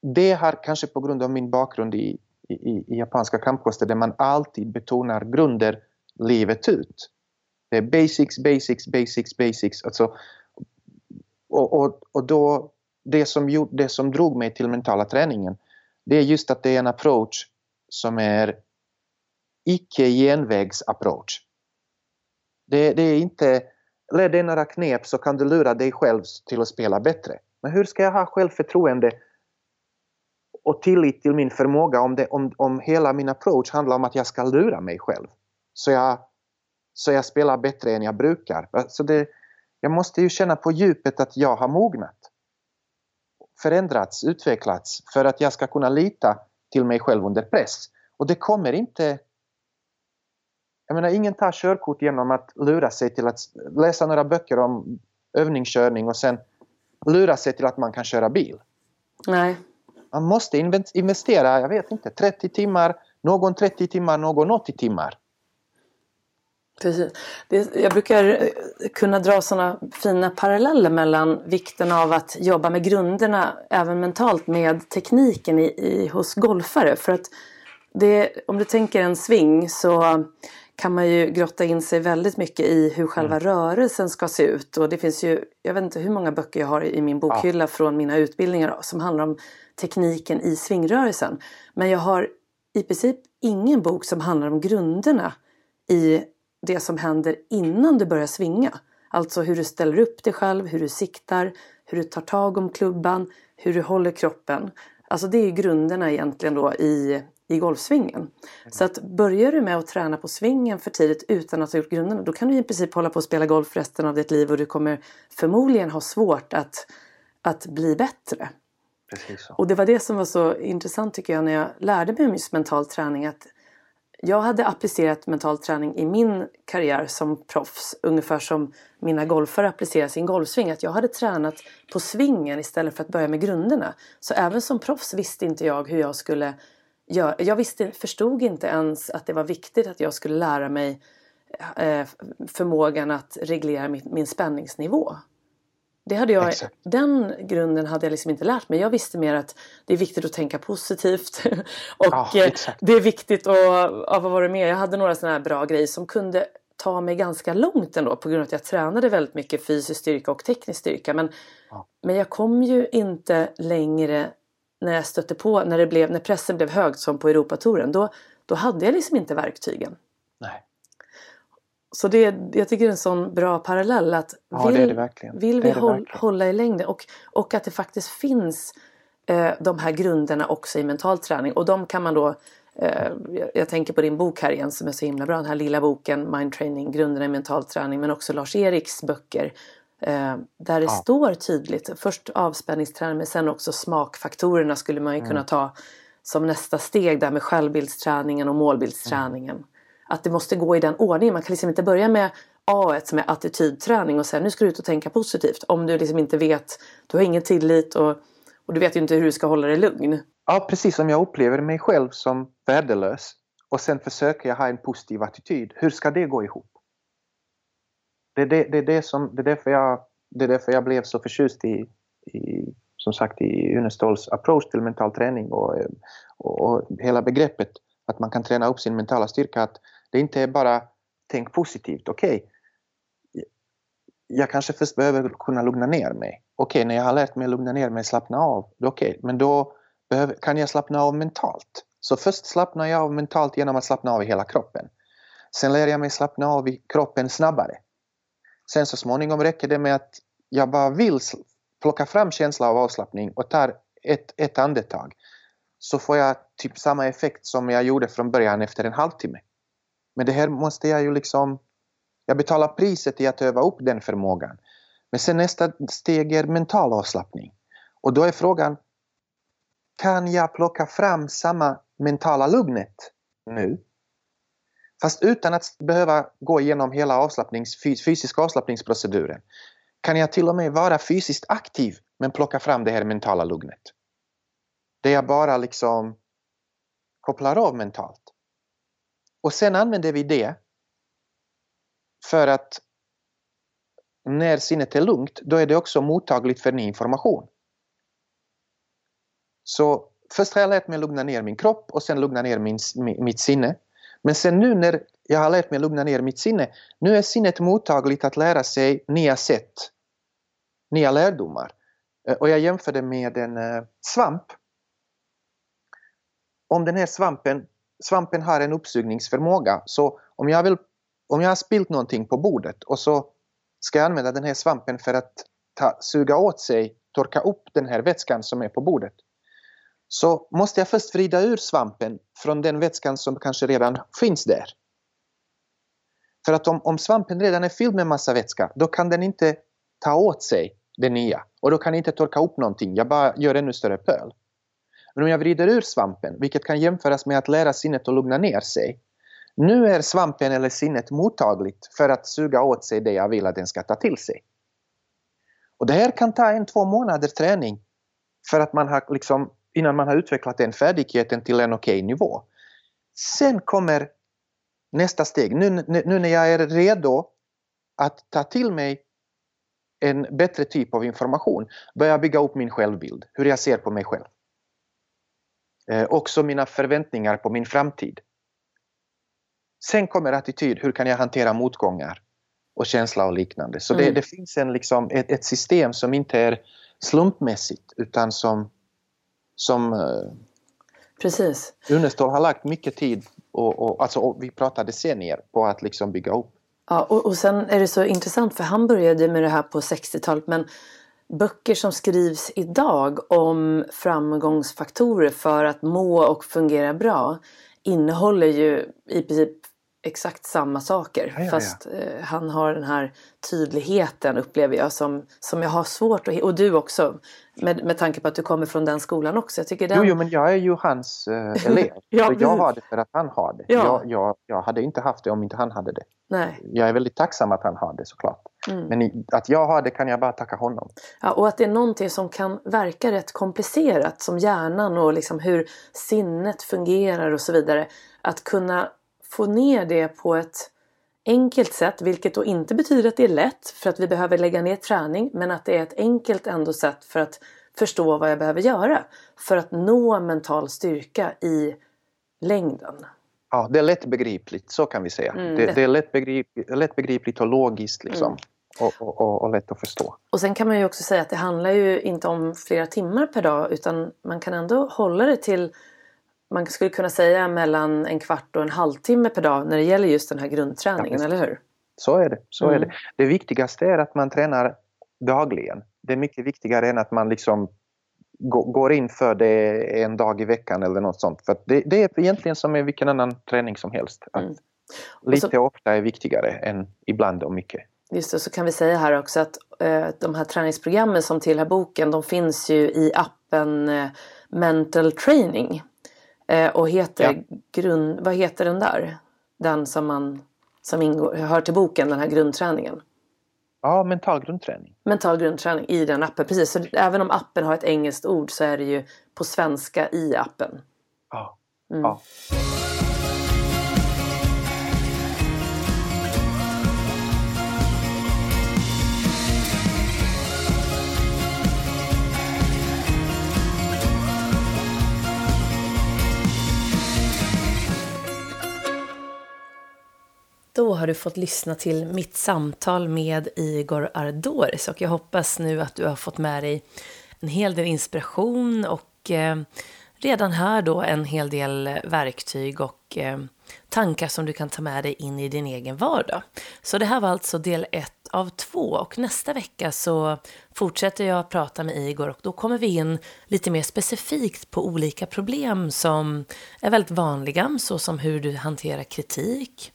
Det har kanske på grund av min bakgrund i, i, i japanska kampkoster där man alltid betonar grunder livet ut. Det är basics, basics, basics, basics. Alltså, och, och, och då, det som, gjorde, det som drog mig till mentala träningen, det är just att det är en approach som är icke genvägs-approach. Det, det, är inte, lär dig några knep så kan du lura dig själv till att spela bättre. Men hur ska jag ha självförtroende och tillit till min förmåga om, det, om, om hela min approach handlar om att jag ska lura mig själv? Så jag, så jag spelar bättre än jag brukar. Alltså det, jag måste ju känna på djupet att jag har mognat. Förändrats, utvecklats för att jag ska kunna lita till mig själv under press. Och det kommer inte jag menar, ingen tar körkort genom att lura sig till att läsa några böcker om övningskörning och sen lura sig till att man kan köra bil. Nej. Man måste investera, jag vet inte, 30 timmar, någon 30 timmar, någon 80 timmar. Precis. Det, jag brukar eh, kunna dra sådana fina paralleller mellan vikten av att jobba med grunderna även mentalt med tekniken i, i hos golfare. För att det, om du tänker en sving så kan man ju grotta in sig väldigt mycket i hur själva mm. rörelsen ska se ut. Och det finns ju, jag vet inte hur många böcker jag har i min bokhylla ja. från mina utbildningar som handlar om tekniken i svingrörelsen. Men jag har i princip ingen bok som handlar om grunderna i det som händer innan du börjar svinga. Alltså hur du ställer upp dig själv, hur du siktar, hur du tar tag om klubban, hur du håller kroppen. Alltså det är grunderna egentligen då i i golfsvingen. Mm. Så att börjar du med att träna på svingen för tidigt utan att ha gjort grunderna då kan du i princip hålla på att spela golf resten av ditt liv och du kommer förmodligen ha svårt att, att bli bättre. Och det var det som var så intressant tycker jag när jag lärde mig om just mental träning att jag hade applicerat mental träning i min karriär som proffs ungefär som mina golfare applicerar sin golfsving. Att jag hade tränat på svingen istället för att börja med grunderna. Så även som proffs visste inte jag hur jag skulle jag, jag visste, förstod inte ens att det var viktigt att jag skulle lära mig eh, förmågan att reglera min, min spänningsnivå. Det hade jag, den grunden hade jag liksom inte lärt mig. Jag visste mer att det är viktigt att tänka positivt. och ja, det är viktigt att, ja, vad var det mer? Jag hade några sådana här bra grejer som kunde ta mig ganska långt ändå på grund av att jag tränade väldigt mycket fysisk styrka och teknisk styrka. Men, ja. men jag kom ju inte längre när jag stötte på, när, det blev, när pressen blev hög som på Europatouren, då, då hade jag liksom inte verktygen. Nej. Så det, jag tycker det är en sån bra parallell att ja, vill, det det vill vi håll, hålla i längden och, och att det faktiskt finns eh, de här grunderna också i mental träning. Och de kan man då eh, jag tänker på din bok här igen som är så himla bra, den här lilla boken Mind Training, grunderna i mental träning men också Lars Eriks böcker där det ja. står tydligt, först avspänningsträning men sen också smakfaktorerna skulle man ju mm. kunna ta som nästa steg där med självbildsträningen och målbildsträningen. Mm. Att det måste gå i den ordningen. Man kan liksom inte börja med A som är attitydträning och sen nu ska du ut och tänka positivt. Om du liksom inte vet, du har ingen tillit och, och du vet ju inte hur du ska hålla dig lugn. Ja, precis som jag upplever mig själv som värdelös och sen försöker jag ha en positiv attityd. Hur ska det gå ihop? Det, är det, det, det, som, det, är därför jag, det är därför jag blev så förtjust i, i som sagt i Unestols approach till mental träning och, och, och, hela begreppet att man kan träna upp sin mentala styrka. Att det inte är bara tänk positivt, okej. Okay, jag kanske först behöver kunna lugna ner mig. Okej, okay, när jag har lärt mig att lugna ner mig, slappna av, okej, okay, men då behöver, kan jag slappna av mentalt. Så först slappnar jag av mentalt genom att slappna av i hela kroppen. Sen lär jag mig slappna av i kroppen snabbare. Sen så småningom räcker det med att jag bara vill plocka fram känsla av avslappning och tar ett, ett andetag. Så får jag typ samma effekt som jag gjorde från början efter en halvtimme. Men det här måste jag ju liksom... Jag betalar priset i att öva upp den förmågan. Men sen nästa steg är mental avslappning. Och då är frågan, kan jag plocka fram samma mentala lugnet nu Fast utan att behöva gå igenom hela avslappnings, fysiska avslappningsproceduren kan jag till och med vara fysiskt aktiv men plocka fram det här mentala lugnet. Där jag bara liksom kopplar av mentalt. Och sen använder vi det för att när sinnet är lugnt, då är det också mottagligt för ny information. Så först har jag lärt mig lugna ner min kropp och sen lugna ner min, mitt sinne. Men sen nu när jag har lärt mig lugna ner mitt sinne. Nu är sinnet mottagligt att lära sig nya sätt, nya lärdomar. Eh, och jag jämför det med en eh, svamp. Om den här svampen, svampen har en uppsugningsförmåga, så om jag, vill, om jag har spilt någonting på bordet och så ska jag använda den här svampen för att ta, suga åt sig, torka upp den här vätskan som är på bordet så måste jag först vrida ur svampen från den vätskan som kanske redan finns där. För att om, om svampen redan är fylld med massa vätska, då kan den inte ta åt sig det nya. Och då kan den inte torka upp någonting, jag bara gör ännu större pöl. Men om jag vrider ur svampen, vilket kan jämföras med att lära sinnet att lugna ner sig. Nu är svampen eller sinnet mottagligt för att suga åt sig det jag vill att den ska ta till sig. Och det här kan ta en, två månader träning för att man har liksom innan man har utvecklat den färdigheten till en okej okay nivå. Sen kommer nästa steg. Nu, nu när jag är redo att ta till mig en bättre typ av information börjar jag bygga upp min självbild, hur jag ser på mig själv. Eh, också mina förväntningar på min framtid. Sen kommer attityd, hur kan jag hantera motgångar och känsla och liknande. Så mm. det, det, finns en, liksom, ett, ett, system som inte är slumpmässigt utan som som eh, Precis. Unestål har lagt mycket tid och, och, alltså, och vi pratar decennier på att liksom bygga upp. Ja, och, och sen är det så intressant för han började med det här på 60-talet men böcker som skrivs idag om framgångsfaktorer för att må och fungera bra innehåller ju i princip exakt samma saker. Ja, ja, ja. Fast eh, han har den här tydligheten upplever jag som, som jag har svårt att... Och du också. Med, med tanke på att du kommer från den skolan också. Jag tycker den... jo, jo, men jag är ju hans eh, elev. ja, jag har det för att han har det. Jag, jag, jag hade inte haft det om inte han hade det. Nej. Jag är väldigt tacksam att han har det såklart. Mm. Men att jag har det kan jag bara tacka honom. Ja, och att det är någonting som kan verka rätt komplicerat som hjärnan och liksom hur sinnet fungerar och så vidare. Att kunna få ner det på ett enkelt sätt, vilket då inte betyder att det är lätt för att vi behöver lägga ner träning, men att det är ett enkelt ändå sätt för att förstå vad jag behöver göra för att nå mental styrka i längden. Ja, det är lättbegripligt, så kan vi säga. Mm, det, det, är lättbegripligt, lättbegripligt och logiskt liksom. Mm. Och, och, och, och, lätt att förstå. Och sen kan man ju också säga att det handlar ju inte om flera timmar per dag utan man kan ändå hålla det till man skulle kunna säga mellan en kvart och en halvtimme per dag när det gäller just den här grundträningen, ja, eller hur? Så är det. Så mm. är det. det viktigaste är att man tränar dagligen. Det är mycket viktigare än att man liksom går in för det en dag i veckan eller något sånt. För det, det, är egentligen som med vilken annan träning som helst. Att mm. Lite så, ofta är viktigare än ibland och mycket. Just det, så kan vi säga här också att eh, de här träningsprogrammen som tillhör boken de finns ju i appen eh, Mental Training. Eh, och heter ja. grund, vad heter den där? Den som, man, som ingår, hör till boken, den här grundträningen. Ja, mental grundträning. Mental grundträning i den appen, precis. Så även om appen har ett engelskt ord så är det ju på svenska i appen. Ja. Mm. ja. Då har du fått lyssna till mitt samtal med Igor Ardoris och jag hoppas nu att du har fått med dig en hel del inspiration och eh, redan här då en hel del verktyg och eh, tankar som du kan ta med dig in i din egen vardag. Så det här var alltså del ett av två och nästa vecka så fortsätter jag prata med Igor och då kommer vi in lite mer specifikt på olika problem som är väldigt vanliga såsom hur du hanterar kritik,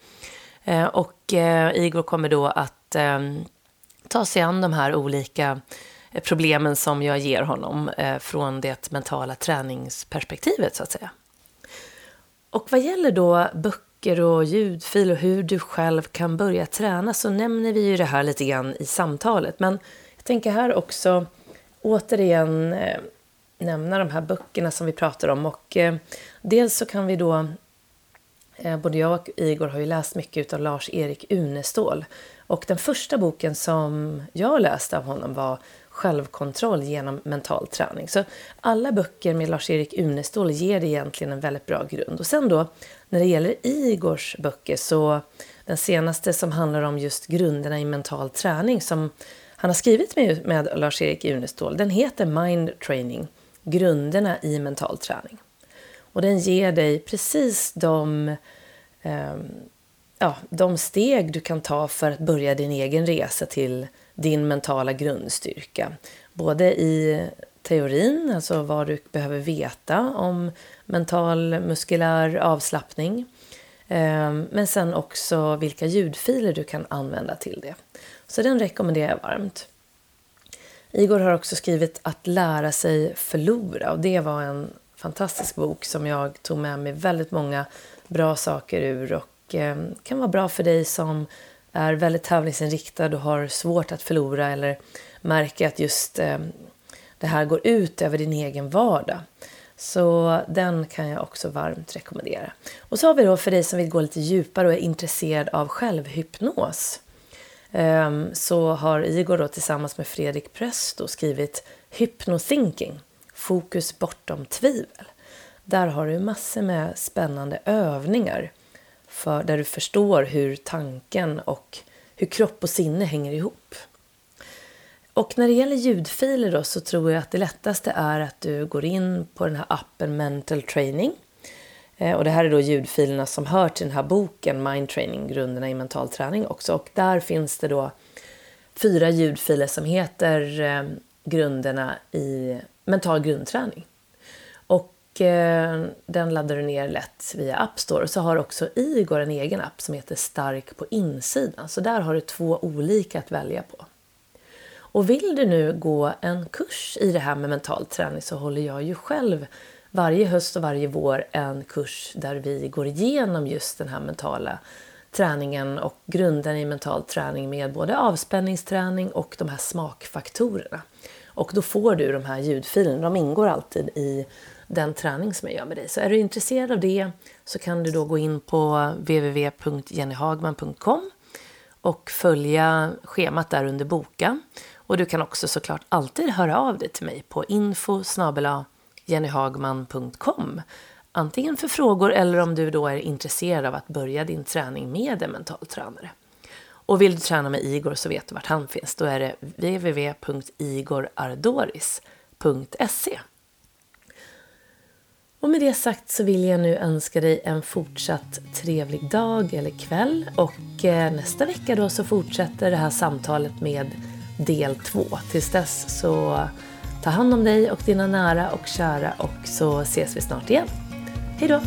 Eh, och eh, Igor kommer då att ehm, ta sig an de här olika eh, problemen som jag ger honom från det mentala träningsperspektivet så att säga. Och vad gäller då böcker och ljudfil och hur du själv kan börja träna så nämner vi ju det här lite grann i samtalet. Men jag tänker här också återigen nämna de här böckerna som vi pratar om och dels så kan vi då Eh, både jag och Igor har ju läst mycket av Lars-Erik Unestål. Och den första boken som jag läste av honom var självkontroll genom mental träning. Så alla böcker med Lars-Erik Unestål ger egentligen en väldigt bra grund. Och sen då, när det gäller Igors böcker, så den senaste som handlar om just grunderna i mental träning som han har skrivit med, med Lars-Erik Unestål, den heter Mind Training, grunderna i mental träning. Och den ger dig precis de, eh, ja, de steg du kan ta för att börja din egen resa till din mentala grundstyrka. Både i teorin, alltså vad du behöver veta om mental muskulär avslappning. Ehm, men sen också vilka ljudfiler du kan använda till det. Så den rekommenderar jag varmt. Igor har också skrivit Att lära sig förlora och det var en fantastisk bok som jag tog med mig väldigt många bra saker ur och eh, kan vara bra för dig som är väldigt tävlingsinriktad och har svårt att förlora eller märker att just eh, det här går ut över din egen vardag. Så den kan jag också varmt rekommendera. Och så har vi då för dig som vill gå lite djupare och är intresserad av självhypnos. Ehm, så har Igor då tillsammans med Fredrik Presto skrivit Hypnothinking, fokus bortom tvivel. Där har du massor med spännande övningar för, där du förstår hur tanken och hur kropp och sinne hänger ihop. Och när det gäller ljudfiler då, så tror jag att det lättaste är att du går in på den här appen Mental Training. Eh, och det här är då ljudfilerna som hör till den här boken Mind Training, grunderna i mental träning också. Och där finns det då fyra ljudfiler som heter eh, grunderna i mental grundträning. Och eh, den laddar du ner lätt via App Store. Och så har också Igor en egen app som heter Stark på insidan. Så där har du två olika att välja på. Och vill du nu gå en kurs i det här med mental träning så håller jag ju själv varje höst och varje vår en kurs där vi går igenom just den här mentala träningen och grunden i mental träning med både avspänningsträning och de här smakfaktorerna. Och då får du de här ljudfilerna, de ingår alltid i den träning som jag gör med dig. Så är du intresserad av det så kan du då gå in på www.jennyhagman.com och följa schemat där under boka. Och du kan också såklart alltid höra av dig till mig på info jennyhagman.com Antingen för frågor eller om du då är intresserad av att börja din träning med en mental tränare. Och vill du träna med Igor så vet du vart han finns. Då är det www.igorardoris.se och med det sagt så vill jag nu önska dig en fortsatt trevlig dag eller kväll. Och eh, nästa vecka då så fortsätter det här samtalet med del två. Tills dess så ta hand om dig och dina nära och kära och så ses vi snart igen. Hejdå!